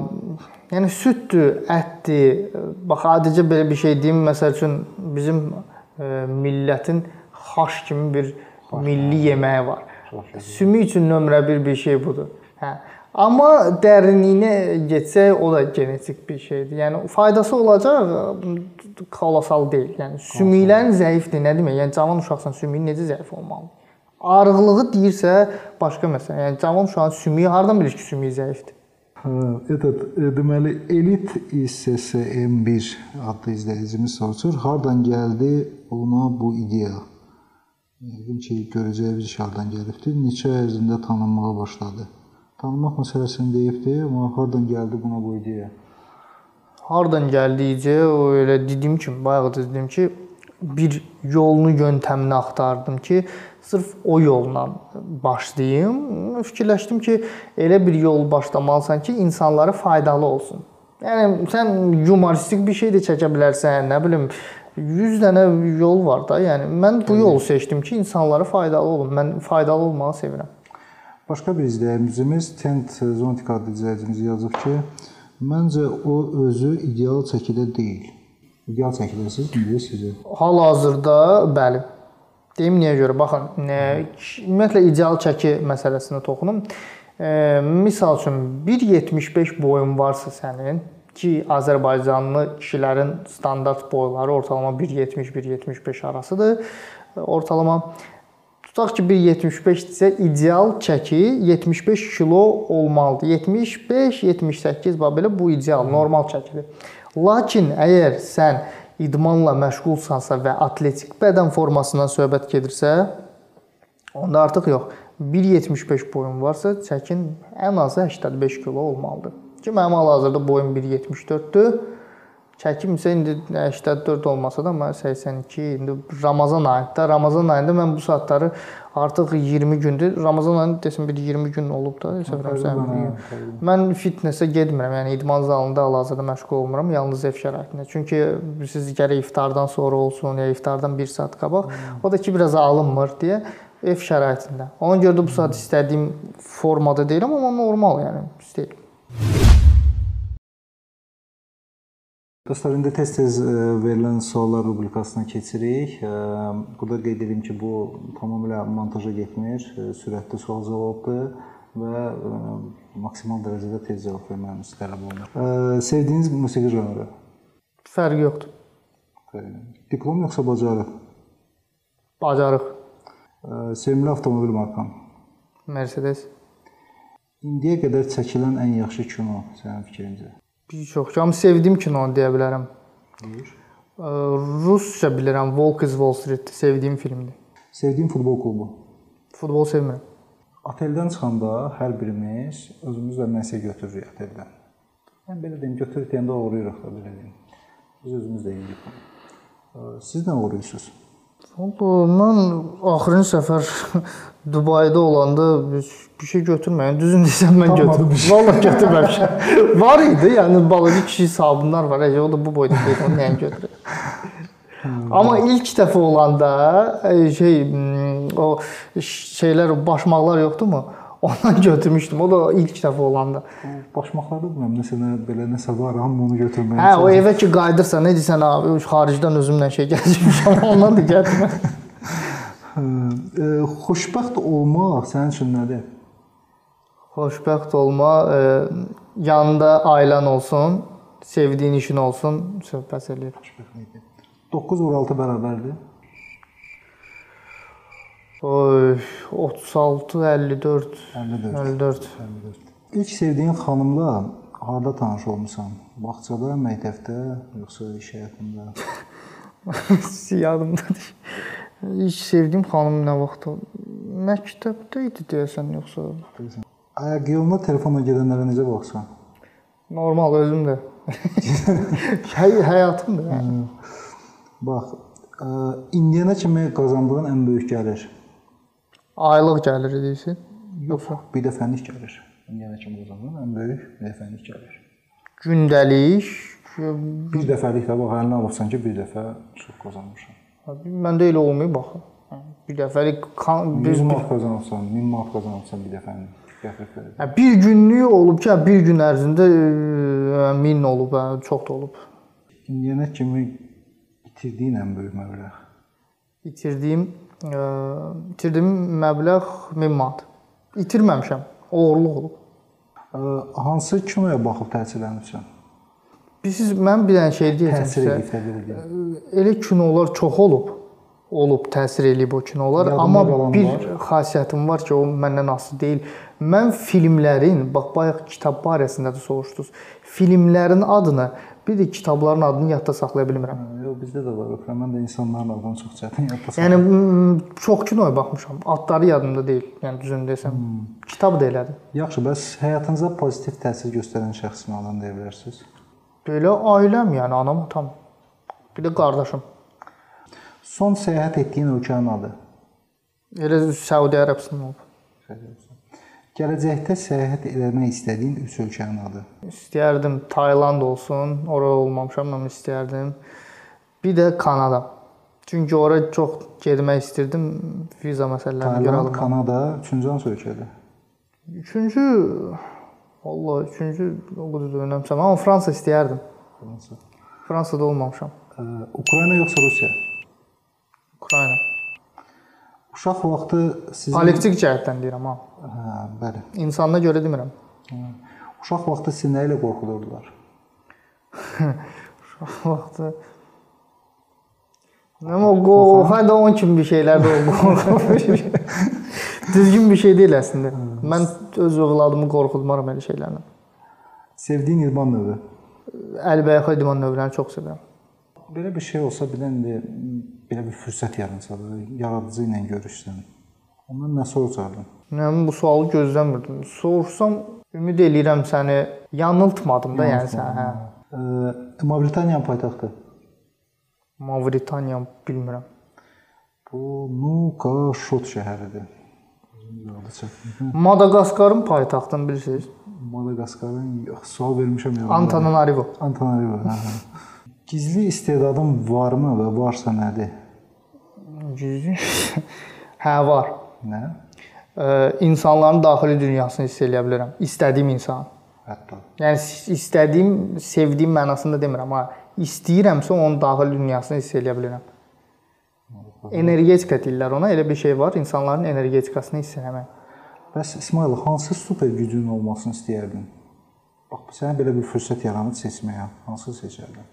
yəni süddür, ətdir. Bax adicə belə bir şey deyim, məsəl üçün bizim millətin xaş kimi bir milli yeməyi var. Sümük üçün nömrə 1 bir şey budur. Hə. Amma dərinliyinə getsək, o da genetik bir şeydir. Yəni faydası olacaq, kolossal deyil. Yəni sümüklərin zəifdir, nə demək? Yəni cavan uşaqsan sümüyün necə zəif olmalıdır? Arıqlığı deyirsə başqa məsələ. Yəni cavan uşağın sümüyü hardan bilir ki, sümüyü zəifdir? Hə, этот deməli elit ISSM1 adlı izləyicimiz soruşur, hardan gəldi ona bu ideya? Yəqin ki, görəcəyimiz iş hardan gəlibdir. Neçə ərzində tanınmağa başladı? Tanımaq məsələsini deyibdi, amma hardan gəldi buna bu ideya? Hardan gəldiyicə o elə dediyim kimi, bayaq da dedim ki, bir yolunu, yöntəmini axtardım ki, sırf o yolla başlayım. Fikirləşdim ki, elə bir yol başlamalısan ki, insanlara faydalı olsun. Yəni sən yumoristik bir şey də çəkə bilərsən, nə bilim 100 dənə yol var da. Yəni mən bu yolu seçdim ki, insanlara faydalı olum. Mən faydalı olmağı sevirəm. Başqa bir izləyicimiz Tent Zontik adlı izləyicimiz yazıb ki, məncə o özü ideal çəkidə deyil. İdeal çəkidə siz bilirsiniz? Hal-hazırda bəli. Deyim niyə görə? Baxın, nə ümumiyyətlə ideal çəki məsələsinə toxunum. E, misal üçün 1.75 boyun varsa sənin ki, Azərbaycanlı kişilərin standart boyları ortalama 1.70-1.75 arasıdır. Ortalama Tutaq ki, 1.75-dirsə ideal çəki 75 kilo olmalıdır. 75-78 bax belə bu ideal, normal çəkidir. Lakin əgər sən idmanla məşğulsansa və atletik bədən formasından söhbət gedirsə, onda artıq yox. 1.75 boyun varsa, çəkin ən azı 85 kilo olmalıdır. Ki mənim hal-hazırda boyum 1.74-dür. Çəkim isə indi 84 olmasa da mən 82, indi Ramazan ayında, Ramazan ayında mən bu saatları artıq 20 gündür. Ramazan ayında desən bir 20 gün olub da, səfərəm. Mən fitnessə getmirəm. Yəni idman zalında hal-hazırda məşğul olmuram, yalnız ev şəraitində. Çünki siz gərək iftardan sonra olsun, ya iftardan 1 saat qabaq. O da ki biraz alınmır deyə ev şəraitində. Ona görə də bu saat istədiyim formada deyiləm, amma normal yəni istəyirəm. Dostlar, indi tez-tez e, verilən suallar rubrikasına keçirik. E, burada qeyd edim ki, bu tamamilə montaja getmir, e, sürətli sual-cavabdır və maksimal dərəcədə tez cavab verməyiniz tələb olunur. Sevdiyiniz musiqi janrı? Fərqi yoxdur. Diplom yoxsa bacarıq? Bacarıq. Sevimli avtomobil markan? Mercedes. İndiyə qədər çəkilən ən yaxşı kino sənin fikrincə? Bir çox. Amma sevdiyim kinonu deyə bilərəm. Buyur. Rusca bilirəm. Volk is Wall Street sevdiyim filmdir. Sevdiyim futbol klubu? Futbol sevmirəm. Oteldən çıxanda hər birimiz özümüzlə nəsə götürürük oteldən. Mən belə deyim, götürüb deyəndə uğrayırıq da belə deyim. Biz özümüz də yeyirik. Siz nə uğrayırsınız? Mən axırıncı səfər Dubayda olanda bir şey götürməyən, düzün desəm mən götürdüm. Valla götürməmişəm. var idi, yəni balıqçı kişi sabunlar var, o da bu boyda deyil, onu nəyin götürür. Amma ilk dəfə olanda şey o şeylər, başmaqlar yoxdurmu? Ondan götürmüşdüm. O da ilk dəfə olanda. Başmaqlarda bilmirəm, nəsə nə belə nəsə var, hamı onu götürməyə. Hə, o evə ki qayıdırsan, nə deyirsən abi, xaricdən özümlə şey gətirmişəm, ondan da gətirmə. Xoşbəxt olmaq sənin üçün nədir? Xoşbəxt olma, e, yanında ailən olsun, sevdiyin işin olsun, söhbət eləyir. 9 vur 6 bərabərdir. Oy, 36, 54, 54. 54. 54. İlk sevdiyin xanımla harda tanış olmusan? Bağçada, məktəbdə, yoxsa iş həyatında? Yadımdadır. İlk sevdiyim xanım nə vaxt? Məktəbdə idi deyəsən, yoxsa? Ayaq yoluna telefonla gedənlərə necə baxsan? Normal özüm də. Həy həyatımdır. Yəni. Bax, indiyənə kimi qazandığın ən böyük gəlir. Aylıq gəlir deyirsən? Yoxsa bir dəfəlik gəlir. İndiyənə kimi qazandığın ən böyük bir dəfəlik gəlir. Gündəlik bir dəfəlik də bax, əlinə alıbsan ki, bir dəfə çox qazanmışam. Məndə elə olmayıb bax. Bir dəfəlik 100 manat qazanırsan, 1000 manat qazanırsan bir. Hə, bir günlük olub ki, bir gün ərzində 1000 olub, hə, çox da olub. İndiyənə kimi itirdiyin ən böyük məbləğ? İtirdiyim itirdiyim məbləğ 1000 manat. İtirməmişəm. Oğurluq olub. Hansı kinoya baxıb təsirlənibsən? Bilirsiniz, mən bir dənə şey deyəcəm sizə. Elə kinolar çox olub. Olub, təsir eləyib o kinolar, Yadımda amma bir var. xasiyyətim var ki, o məndən asılı deyil. Mən filmlərin, bax bayaq kitab barəsində də soruşdunuz. Filmlərin adını, bir də kitabların adını yadda saxlaya bilmirəm. Yox, bizdə də var. Öpürəm. Mən də insanların adını çox çətin yadda Yəni m, çox kinoya baxmışam. Adları yadımda deyil. Yəni düzünü desəm. Hmm. Kitab da elədi. Yaxşı, bəs həyatınıza pozitiv təsir göstərən şəxs kimi adam deyə bilərsiniz? Belə ailəm, yəni anam, atam. Bir də qardaşım. Son səyahət etdiyin ölkənin adı? Elə Səudi Ərəbistan olub. Gələcəkdə səyahət etmək istədiyin 3 ölkənin adı? İstəyərdim Tayland olsun, ora olmamışam, amma istəyərdim. Bir də Kanada. Çünki ora çox getmək istirdim viza məsələlərinə görə. Tayland, Kanada, üçüncü hansı ölkədir? Üçüncü Vallahi üçüncü o qədər də önəmsəm, amma Fransa istəyərdim. Fransa. Fransada olmamışam. Ə, Ukrayna yoxsa Rusiya? Ukrayna. Uşaq vaxtı sizin Kollektiv cəhətdən deyirəm ha. Hə, bəli. İnsana görə demirəm. Hə. Uşaq vaxtı sizi nə ilə qorxudurdular? Uşaq vaxtı Amma qorxan da onun kimi bir şeylər də qorxur. Düzgün bir şey deyil əslində. Mən öz övladımı qorxutmaram elə şeylərlə. Sevdiyin idman növü? Əlbəyaxa idman növlərini çox sevirəm. Belə bir şey olsa, bir indi belə bir fürsət yaransa da, yaradıcı ilə görüşsən. Ondan nə soracardın? Mən bu sualı gözləmirdim. Sorsam ümid eləyirəm səni yanıltmadım da, yəni sən, hə. Ə, Mavritaniyanın paytaxtı. Mavritaniya bilmirəm. Bu Nukaşot şəhəridir. Yadda çəkdim. Madaqaskarın paytaxtını bilirsiniz? Madaqaskarın yox, sual vermişəm ya. Antananarivo. Antananarivo, hə. Gizli istedadın varmı və varsa nədir? Gizli? hə, var. Nə? Ə, insanların daxili dünyasını hiss eləyə bilirəm. İstədiyim insan. Hətta. Yəni istədiyim, sevdiyim mənasında demirəm, amma istəyirəmsə onun daxili dünyasını hiss edə bilirəm. Energetika deyirlər ona. Elə bir şey var, insanların energetikasını hiss etmək. Bəs İsmail, hansı super gücün olmasını istəyərdin? Bax, sənə belə bir fürsət yaranıb seçməyə, hansı seçərdin?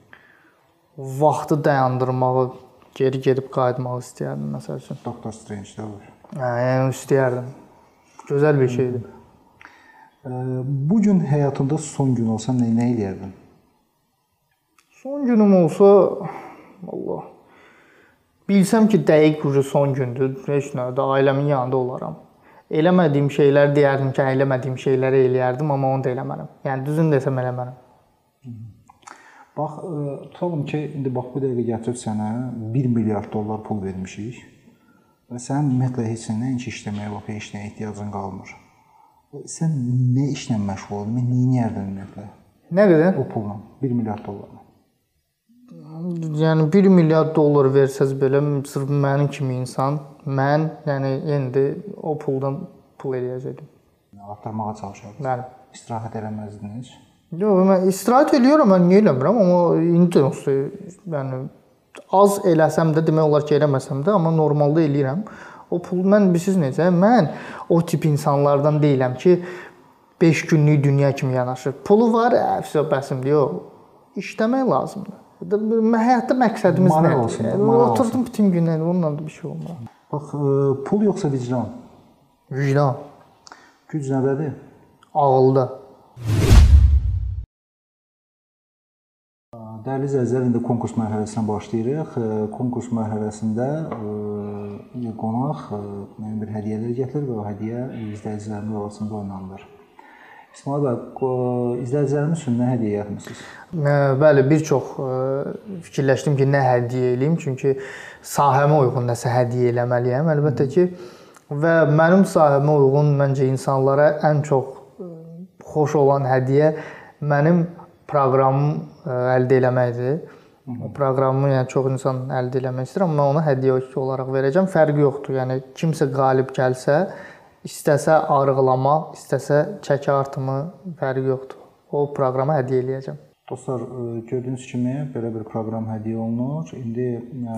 Vaxtı dayandırmağı, geri gedib qayıtmağı istəyərdim məsəl üçün. Doctor Strange-də olur. Hə, yəni istəyərdim. Gözəl bir şeydir. Bu gün həyatında son gün olsa nə, nə edərdin? Son günüm olsa Allah bilsəm ki, dəqiq ucu son gündür, heç nə, də ailəmin yanında olaram. Eləmədiyim şeylər deyərdim ki, eləmədiyim şeyləri eləyərdim, amma onu da eləmərəm. Yəni düzün desəm eləmərəm. Bax, tutalım ki, indi bax bu dəqiqə gətirib sənə 1 milyard dollar pul vermişik və sən ümumiyyətlə heç nəyin işləməyə, bax heç nəyə ehtiyacın qalmır. Sən nə işlə məşğul olurdun? Nə edərdin ümumiyyətlə? Nə qədər? O pulla 1 milyard dollarla. Yəni 1 milyard dollar versəz belə sırf mənim kimi insan, mən yəni indi o puldan pul eləyəcəkdim. Artırmağa çalışardınız. Bəli. İstirahət eləməzdiniz. Yox, mən istirahət eləyirəm, mən niyə eləmirəm, amma indi yəni az eləsəm də demək olar ki, eləməsəm də, amma normalda eləyirəm. O pul mən bilirsiniz necə? Mən o tip insanlardan deyiləm ki, 5 günlük dünya kimi yanaşır. Pulu var, əfsə bəsimdir. Yox. İşləmək lazımdır. Həyatda məqsədimiz Maraq nədir? olsun, Oturdum bütün gün, onunla da bir şey olmaz. Bax, pul yoxsa vicdan? Vicdan. Güc nədədir? Ağılda. Dəyərli izləyicilər, indi konkurs mərhələsinə başlayırıq. Konkurs mərhələsində qonaq müəyyən bir hədiyyələr gətirir və o hədiyyə izləyicilərimiz arasında oynanılır. İsmail bəy, izləyicilərimiz üçün nə hədiyyə etmisiniz? Bəli, bir çox fikirləşdim ki, nə hədiyyə eləyim, çünki sahəmə uyğun nəsə hədiyyə eləməliyəm. Əlbəttə ki, və mənim sahəmə uyğun məncə insanlara ən çox xoş olan hədiyyə mənim proqramım əldə eləməkdir. O proqramı yəni çox insan əldə eləmək istəyir, amma mən ona hədiyyə olaraq verəcəm. Fərqi yoxdur. Yəni kimsə qalib gəlsə, istəsə arıqlama, istəsə çəki artımı fərqi yoxdur. O proqrama hədiyyə eləyəcəm. Dostlar, gördüyünüz kimi belə bir proqram hədiyyə olunur. İndi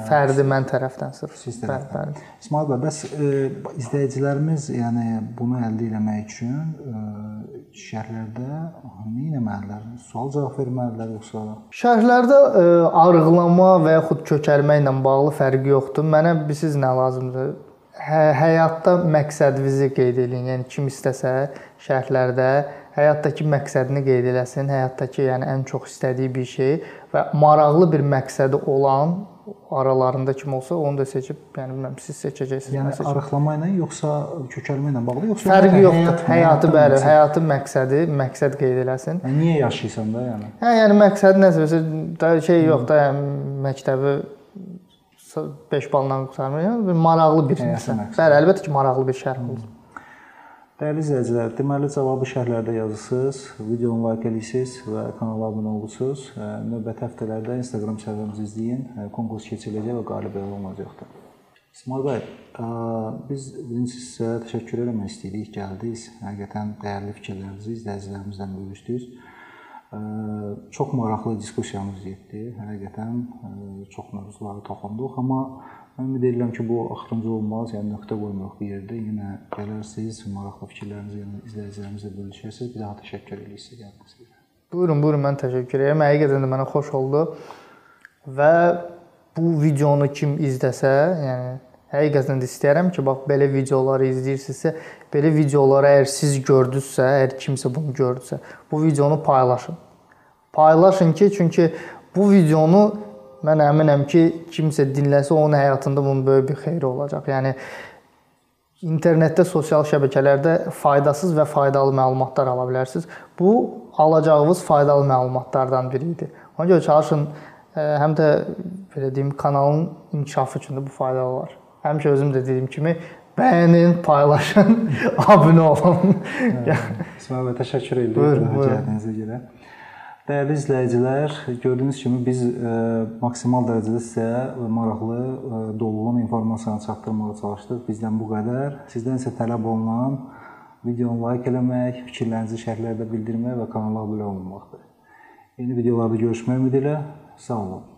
fərdi mən tərəfdən sırf siz tərəfdən. İsmail bəy, bəs izləyicilərimiz yəni bunu əldə etmək üçün şərhlərdə nə etməlidirlər? Sual-cavab verməlidirlər yoxsa? Şərhlərdə arıqlama və yaxud kökəlmə ilə bağlı fərqi yoxdur. Mənə bilirsiniz nə lazımdır? Hə, həyatda məqsədinizi qeyd edin. Yəni kim istəsə şərhlərdə həyatdakı məqsədini qeyd eləsin, həyatdakı yəni ən çox istədiyi bir şey və maraqlı bir məqsədi olan aralarında kim olsa onu da seçib, yəni bilmirəm siz seçəcəksiniz. Yəni arıqlama ilə yoxsa kökəlmə ilə bağlı yoxsa fərqi yoxdur. Həyatı bəli, həyatın məqsədi, məqsəd qeyd eləsin. Yəni niyə yaşayırsan da yəni? Hə, yəni məqsəd nəsə da şey yox da, yəni məktəbi 5 balla qurtarmır. Yəni bir maraqlı bir. Bəli, əlbəttə ki, maraqlı bir şərh olsun. Dəyərli izləyicilər, deməli cavabı şərhlərdə yazırsınız, videonu edirsiniz və kanala abunə olursunuz. Növbəti həftələrdə Instagram səhifəmizi izləyin. Konkurs keçiriləcək və qalib elan olacaqdır. İsmail bəy, biz birinci sizə təşəkkür etmək istəyirik, gəldiniz. Həqiqətən dəyərli fikirlərinizi izləyicilərimizlə bölüşdünüz. Çox maraqlı diskussiyamız getdi. Həqiqətən çox mövzulara toxunduq, amma mən ümid edirəm ki, bu axırıncı olmaz. Yəni nöqtə qoymuruq bir yerdə. Yenə gələrsiniz, maraqlı fikirlərinizi yəni izləyicilərimizlə bölüşərsiniz. Bir daha təşəkkür edirik sizə gəldiyinizə. Buyurun, buyurun, mən təşəkkür edirəm. Həqiqətən də mənə xoş oldu. Və bu videonu kim izləsə, yəni həqiqətən də istəyirəm ki, bax belə videoları izləyirsinizsə, belə videoları əgər siz gördünüzsə, əgər kimsə bunu gördüsə, bu videonu paylaşın. Paylaşın ki, çünki bu videonu mən əminəm ki, kimsə dinləsə onun həyatında bunun böyük bir xeyri olacaq. Yəni internetdə, sosial şəbəkələrdə faydasız və faydalı məlumatlar ala bilərsiniz. Bu alacağınız faydalı məlumatlardan biri idi. Ona görə çalışın həm də belə deyim kanalın inkişafı üçün də bu faydalı olar. Həmişə özüm də dediyim kimi bəyənin, paylaşın, abunə olun. İsmail bəy, təşəkkür edirəm gəldiyinizə görə. Dəyərli izləyicilər, gördüyünüz kimi biz ə, maksimal dərəcədə sizə maraqlı, ə, dolğun informasiyanı çatdırmağa çalışdıq. Bizdən bu qədər. Sizdən isə tələb olunan videonu like eləmək, fikirlərinizi şərhlərdə bildirmək və kanala abunə olmaqdır. Yeni videolarda görüşmək ümidi ilə sağ olun.